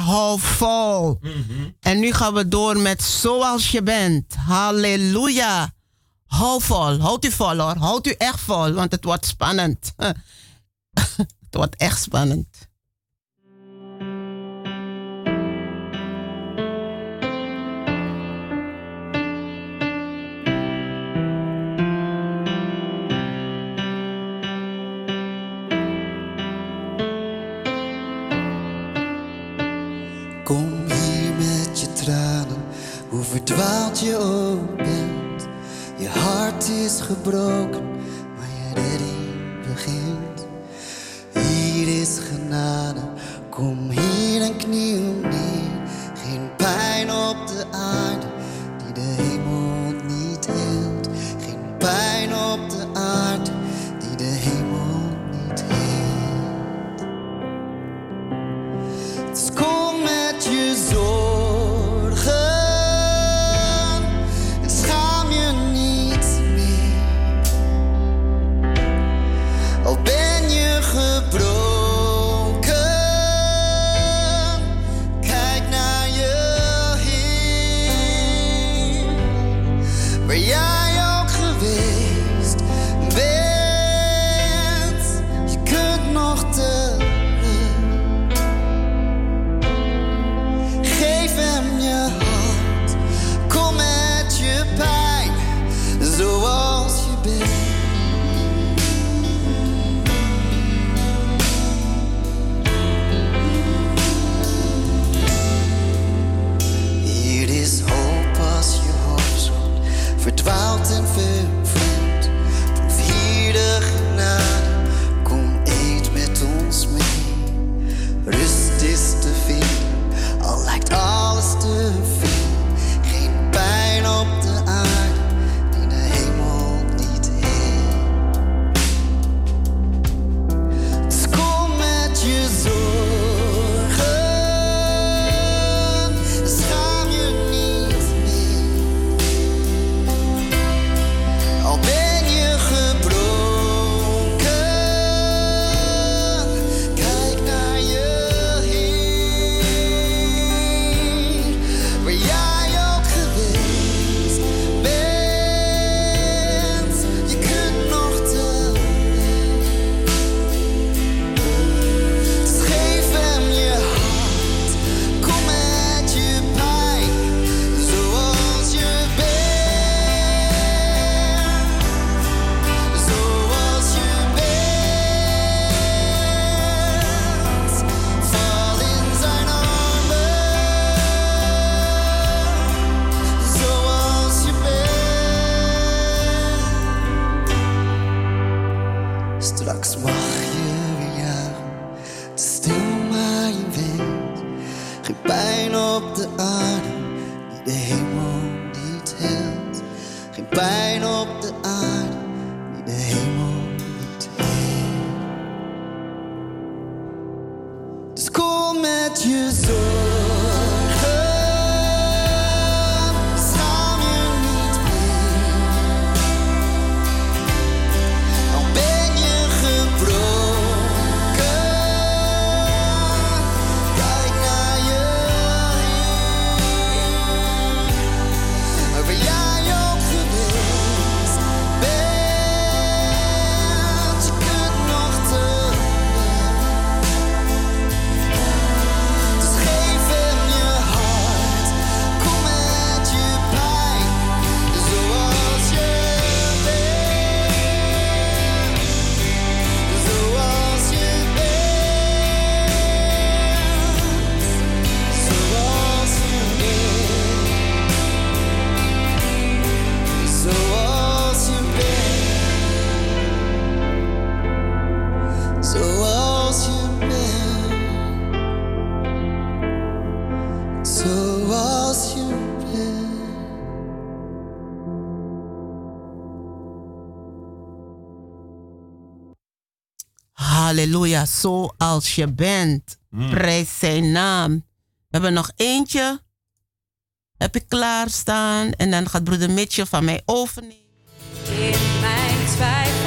hou vol. En nu gaan we door met zoals je bent. Halleluja. Hou vol, houd u vol hoor. Houd u echt vol, want het wordt spannend. het wordt echt spannend. Gebroken, Zoals je bent. Mm. Prijs zijn naam. We hebben nog eentje. Heb ik klaarstaan. En dan gaat broeder Mitchell van mij overnemen. In mijn twijfels,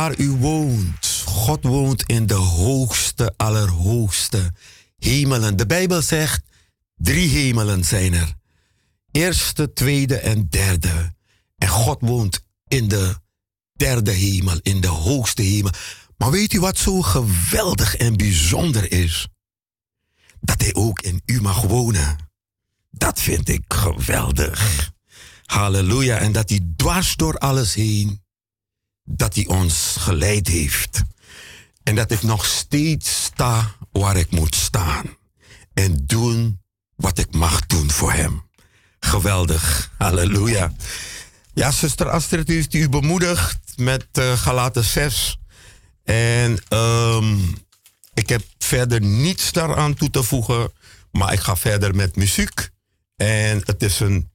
Waar u woont. God woont in de hoogste, allerhoogste hemelen. De Bijbel zegt, drie hemelen zijn er. Eerste, tweede en derde. En God woont in de derde hemel, in de hoogste hemel. Maar weet u wat zo geweldig en bijzonder is? Dat hij ook in u mag wonen. Dat vind ik geweldig. Halleluja. En dat hij dwars door alles heen, dat hij ons geleid heeft. En dat ik nog steeds sta waar ik moet staan. En doen wat ik mag doen voor hem. Geweldig. Halleluja. Ja, zuster Astrid heeft u bemoedigd met uh, Galaten 6. En ehm, ik heb verder niets daaraan toe te voegen. Maar ik ga verder met muziek. En het is een,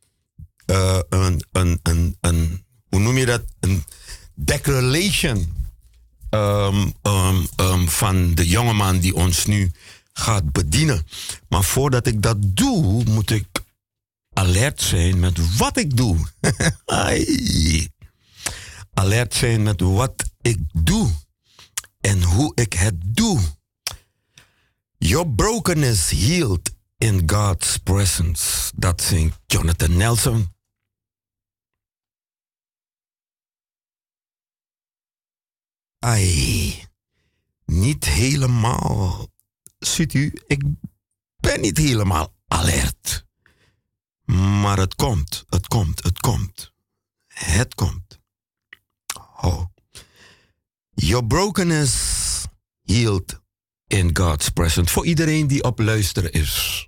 eh, een, een, een, een, hoe noem je dat? Een declaration ehm, ehm, ehm, van de jongeman die ons nu gaat bedienen. Maar voordat ik dat doe, moet ik alert zijn met wat ik doe. Alert zijn met wat ik doe en hoe ik het doe. Your brokenness healed in God's presence. Dat zingt Jonathan Nelson. Ai, niet helemaal. Ziet u, ik ben niet helemaal alert. Maar het komt, het komt, het komt. Het komt. Oh. Your brokenness healed in God's presence. Voor iedereen die op luisteren is.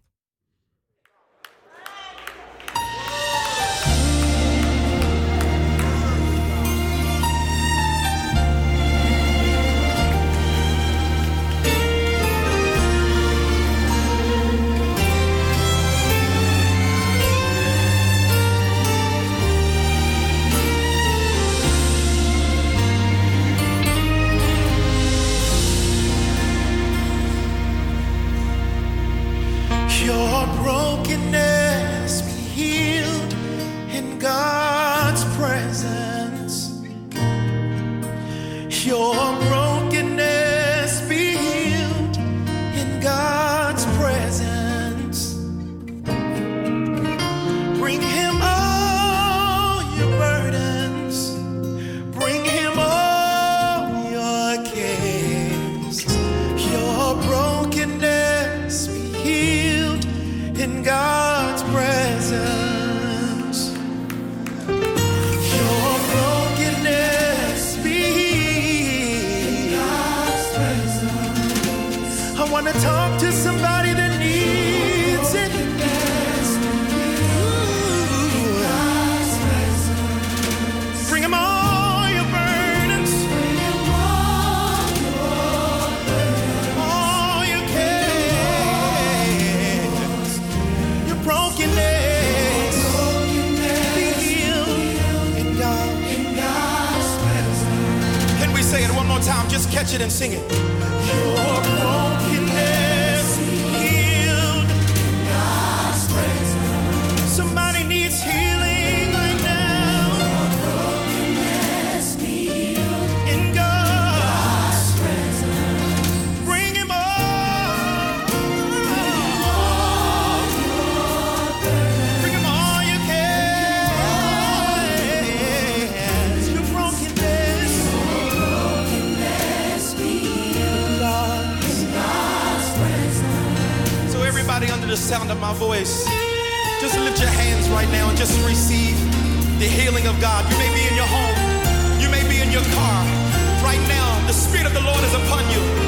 catch it and sing it. the sound of my voice, just lift your hands right now and just receive the healing of God. You may be in your home, you may be in your car. Right now, the Spirit of the Lord is upon you.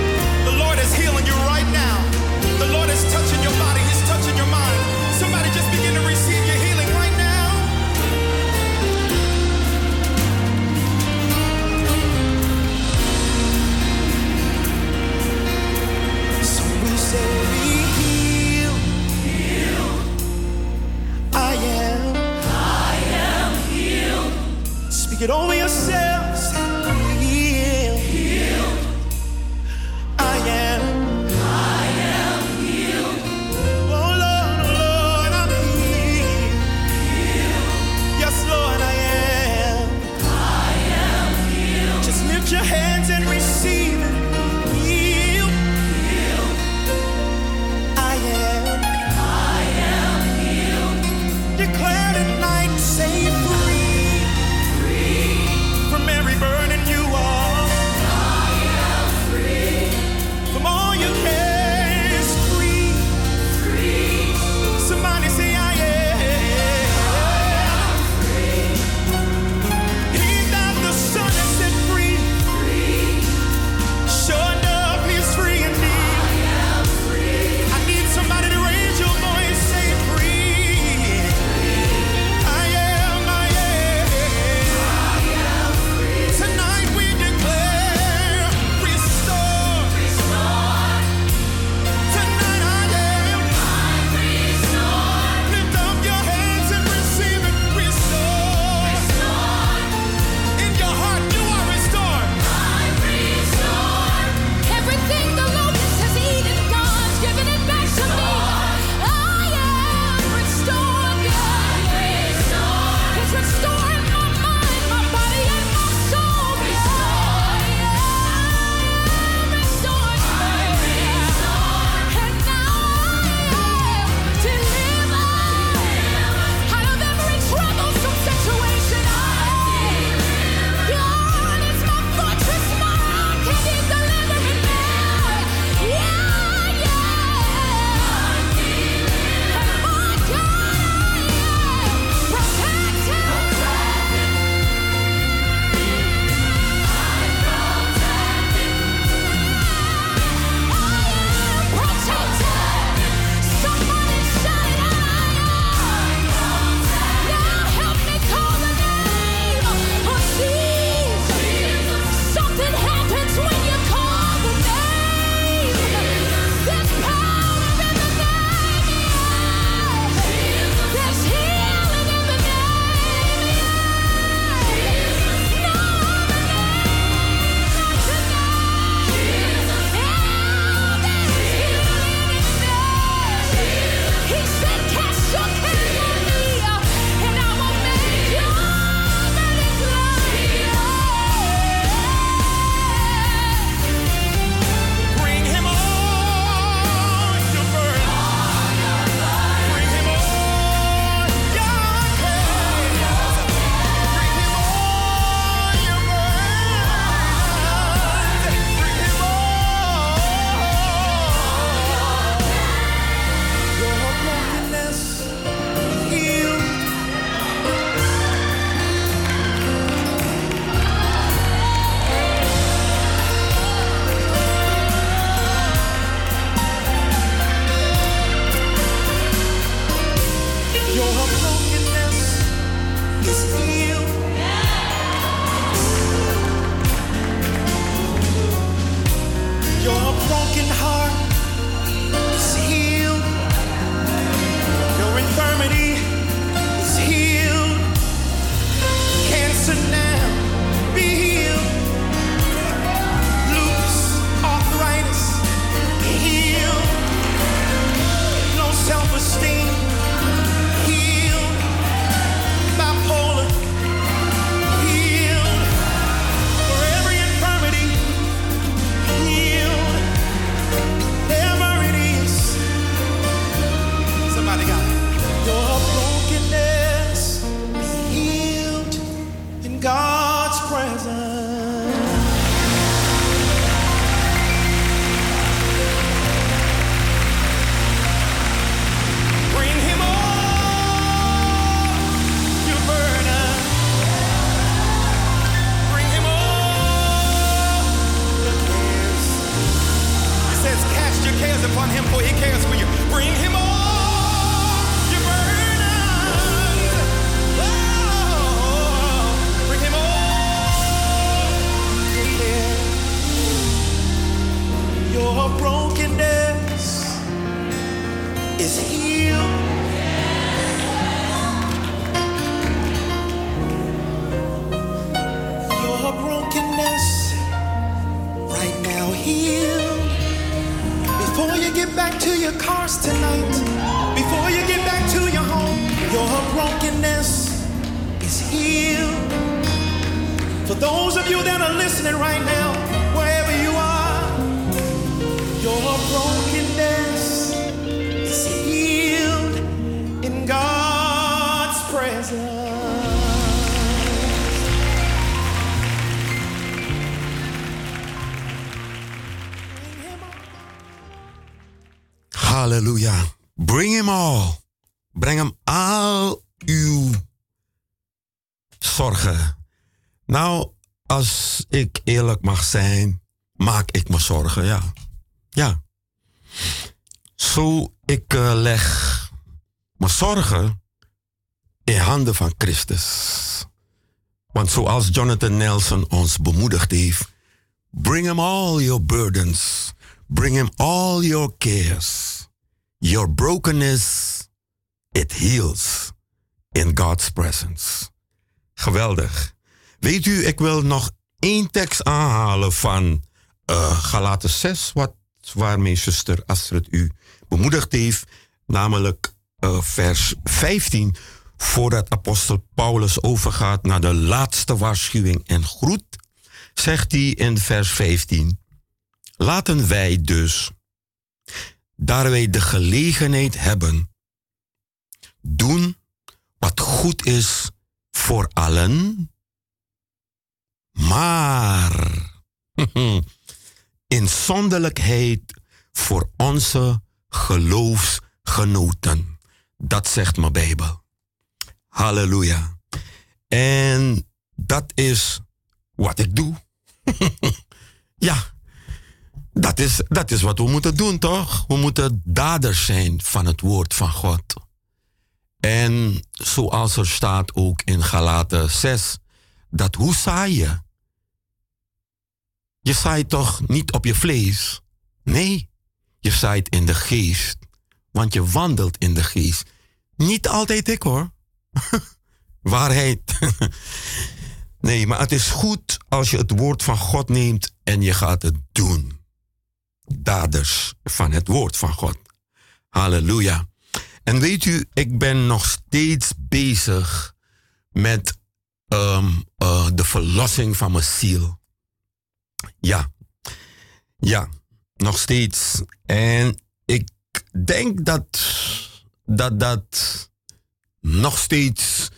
Zorgen in handen van Christus. Want zoals Jonathan Nelson ons bemoedigd heeft, bring him all your burdens, bring him all your cares. Your brokenness, it heals in God's presence. Geweldig. Weet u, ik wil nog één tekst aanhalen van uh, Galaten 6, wat, waarmee zuster Astrid u bemoedigd heeft, namelijk uh, vers 15, voordat apostel Paulus overgaat naar de laatste waarschuwing en groet, zegt hij in vers 15, laten wij dus, daar wij de gelegenheid hebben, doen wat goed is voor allen, maar inzonderlijkheid voor onze geloofsgenoten. Dat zegt mijn Bijbel. Halleluja. En dat is wat ik doe. ja, dat is, dat is wat we moeten doen, toch? We moeten daders zijn van het woord van God. En zoals er staat ook in Galaten 6, dat hoe saai je? Je zaait toch niet op je vlees? Nee, je zaait in de geest. Want je wandelt in de geest. Niet altijd ik hoor. Waarheid. nee, maar het is goed als je het woord van God neemt en je gaat het doen. Daders van het woord van God. Halleluja. En weet u, ik ben nog steeds bezig met um, uh, de verlossing van mijn ziel. Ja, ja, nog steeds. En denk dat dat, dat nog steeds,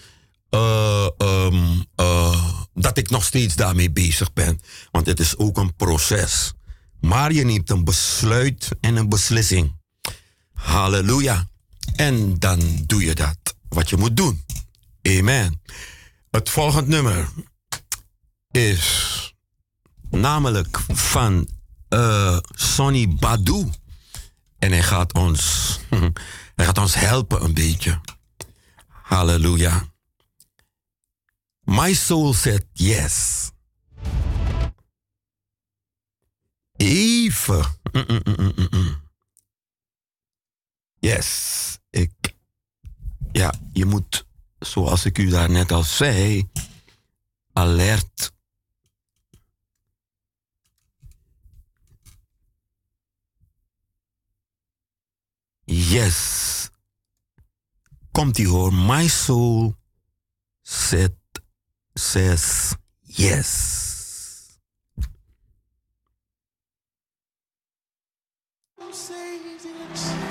uh, um, uh, dat ik nog steeds daarmee bezig ben. Want het is ook een proces. Maar je neemt een besluit en een beslissing. Halleluja. En dan doe je dat wat je moet doen. Amen. Het volgende nummer is namelijk van uh, Sonny Badu. En hij gaat ons, hij gaat ons helpen een beetje. Halleluja. My soul said yes. Even. Mm, mm, mm. Yes, ik. Ja, je moet, zoals ik u daar net al zei, alert. Yes. Komt ie hoor. My soul said, says yes. My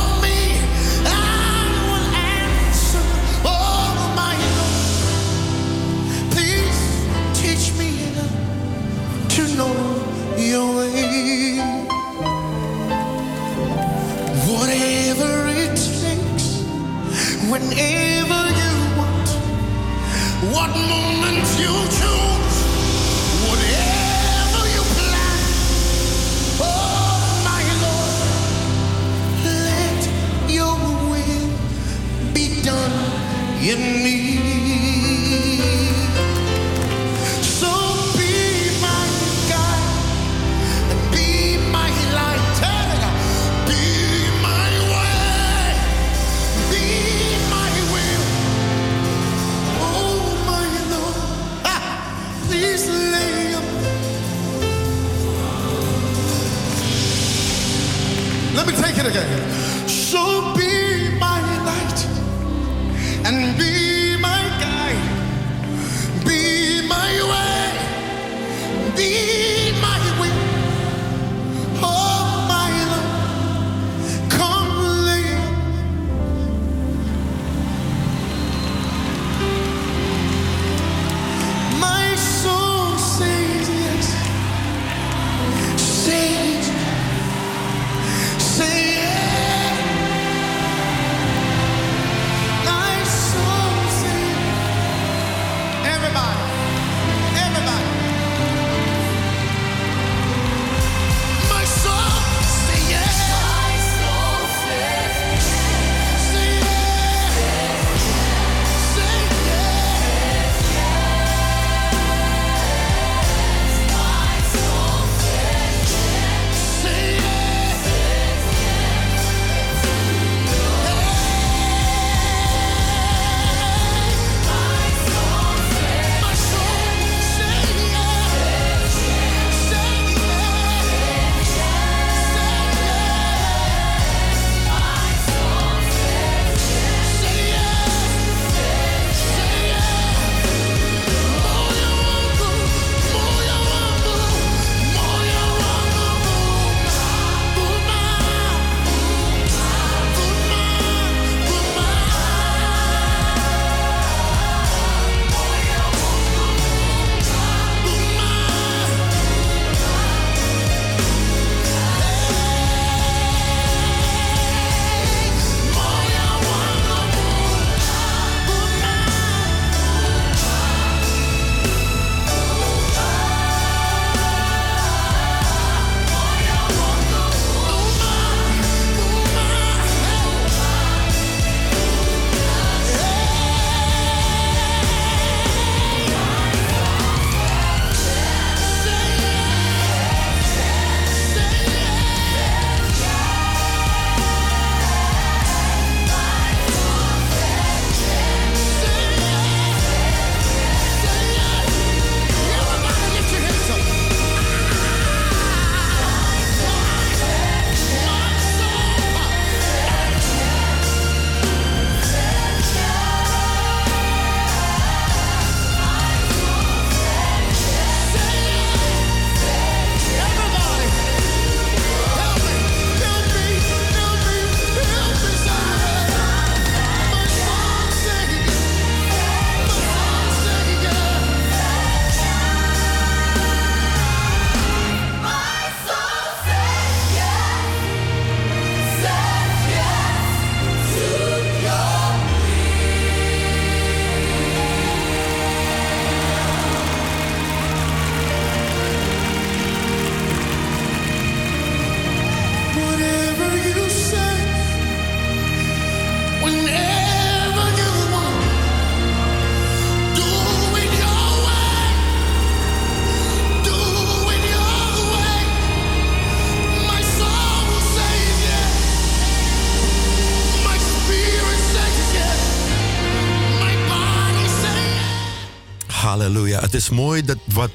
mooi dat wat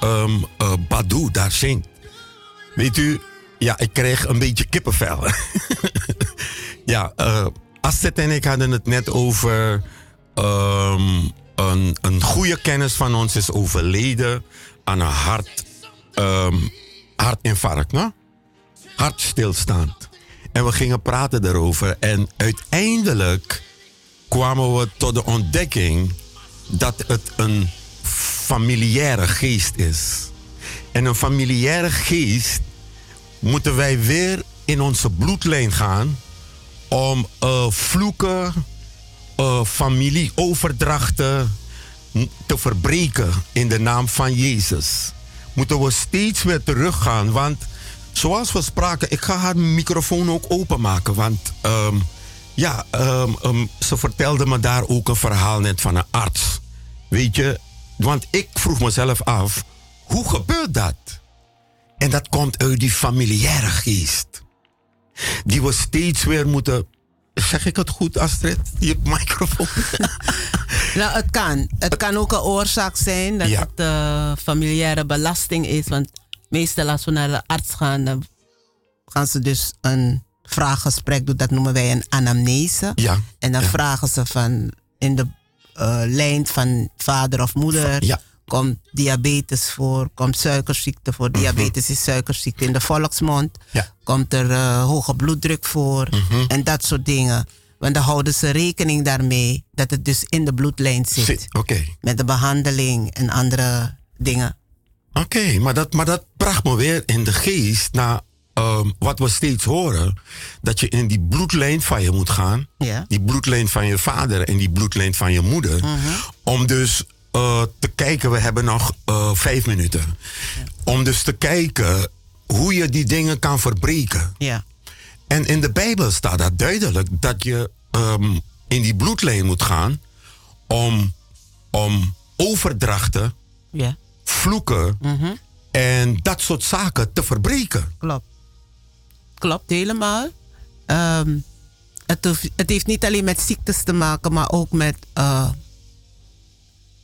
ehm eh, Badu daar zingt. Weet u, ja, ik kreeg een beetje kippenvel. ja, Astrid en ik hadden het net over. ehm, een, een goede kennis van ons is overleden aan een hart, ehm, hartinfarct, no? hartstilstand. En we gingen praten daarover. En uiteindelijk kwamen we tot de ontdekking dat het een familiaire geest is. En een familiaire geest moeten wij weer in onze bloedlijn gaan om eh, vloeken, eh, familieoverdrachten te verbreken in de naam van Jezus. Moeten we steeds weer teruggaan, want zoals we spraken, ik ga haar microfoon ook openmaken, want ehm, ja, ehm, ehm, ze vertelde me daar ook een verhaal net van een arts. Weet je, want ik vroeg mezelf af, hoe gebeurt dat? En dat komt uit die familiaire geest. Die we steeds weer moeten. Zeg ik het goed, Astrid? Je microfoon. Nou, het kan. Het kan ook een oorzaak zijn dat Ja. het eh, familiaire belasting is. Want meestal als we naar de arts gaan, dan gaan ze dus een vraaggesprek doen. Dat noemen wij een anamnese. Ja. En dan ja. vragen ze van in de lijn van vader of moeder. Ja. Komt diabetes voor, komt suikerziekte voor. Diabetes is suikerziekte in de volksmond. Mhm. Ja. Mhm. Komt er eh, hoge bloeddruk voor en dat soort dingen. Want dan houden ze rekening daarmee dat het dus in de bloedlijn zit. Zit, Oké. Met de behandeling en andere dingen. Oké, maar, dat, maar dat bracht me weer in de geest naar ehm, wat we steeds horen. Dat je in die bloedlijn van je moet gaan. Die bloedlijn van je vader en die bloedlijn van je moeder. Om dus eh, te kijken, we hebben nog eh, vijf minuten. Om dus te kijken hoe je die dingen kan verbreken. Ja. En in de Bijbel staat dat duidelijk dat je ehm, in die bloedlijn moet gaan om, om overdrachten, Ja, vloeken en dat soort zaken te verbreken. klopt. Klopt helemaal. Ehm, het, hoeft- het heeft niet alleen met ziektes te maken, maar ook met eh,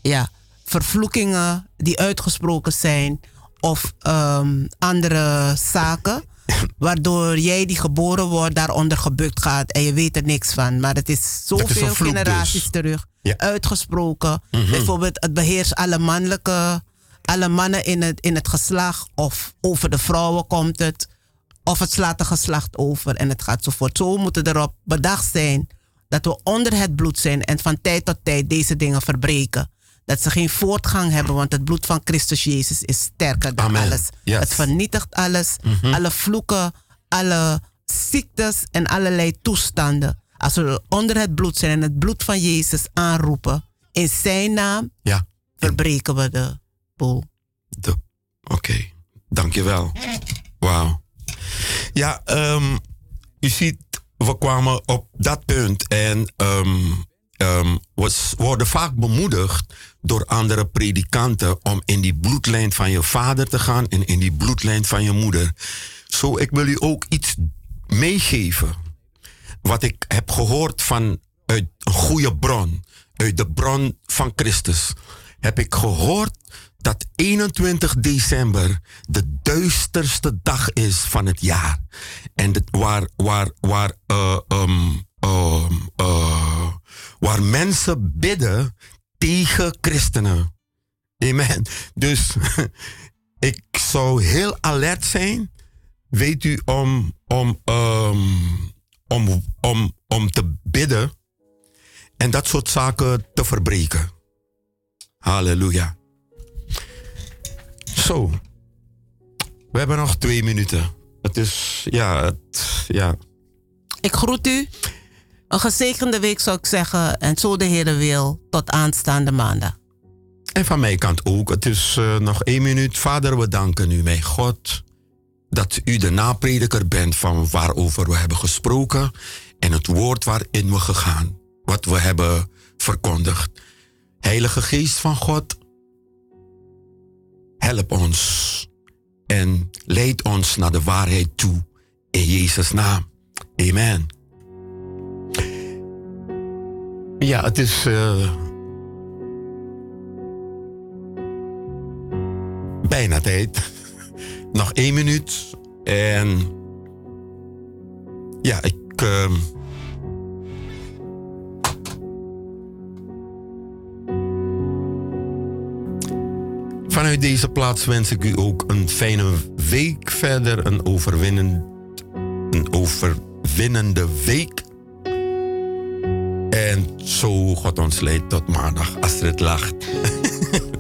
ja, vervloekingen die uitgesproken zijn of ehm, andere zaken. Waardoor jij die geboren wordt daaronder gebukt gaat en je weet er niks van. Maar het is zoveel vloek generaties dus. terug Ja. uitgesproken. Bijvoorbeeld het beheerst alle mannelijke, alle mannen in het, in het geslacht. Of over de vrouwen komt het. Of het slaat een geslacht over en het gaat zo voort. Zo moeten we erop bedacht zijn dat we onder het bloed zijn en van tijd tot tijd deze dingen verbreken. Dat ze geen voortgang hebben, want het bloed van Christus Jezus is sterker dan Amen. alles. Yes. Het vernietigt alles, alle vloeken, alle ziektes en allerlei toestanden. Als we onder het bloed zijn en het bloed van Jezus aanroepen, in zijn naam Ja, verbreken we de boel. oké. Dankjewel. Wauw. Ja, ehm, u ziet, we kwamen op dat punt en ehm, ehm, we worden vaak bemoedigd door andere predikanten om in die bloedlijn van je vader te gaan en in die bloedlijn van je moeder. Zo, ik wil u ook iets meegeven wat ik heb gehoord van uit een goede bron, uit de bron van Christus, heb ik gehoord dat 21 december de duisterste dag is van het jaar. En dat waar, waar, waar, eh, ehm, ehm, eh, waar mensen bidden tegen christenen. Amen. Dus ik zou heel alert zijn, weet u, om, om, ehm, om, om, om te bidden en dat soort zaken te verbreken. Halleluja. Zo. We hebben nog twee minuten. Het is, ja, het, ja. Ik groet u. Een gezegende week zou ik zeggen. En zo de Heer wil, tot aanstaande maandag. En van mijn kant ook. Het is eh, nog één minuut. Vader, we danken u, mijn God, dat u de naprediker bent van waarover we hebben gesproken en het woord waarin we gegaan, wat we hebben verkondigd. Heilige Geest van God, help ons en leid ons naar de waarheid toe. In Jezus' naam. Amen. Ja, het is. Eh, bijna tijd. Nog één minuut. En. Ja, ik. Ehm, Vanuit deze plaats wens ik u ook een fijne week verder. Een, overwinnend, een overwinnende week. En zo God ons leidt tot maandag. Astrid lacht.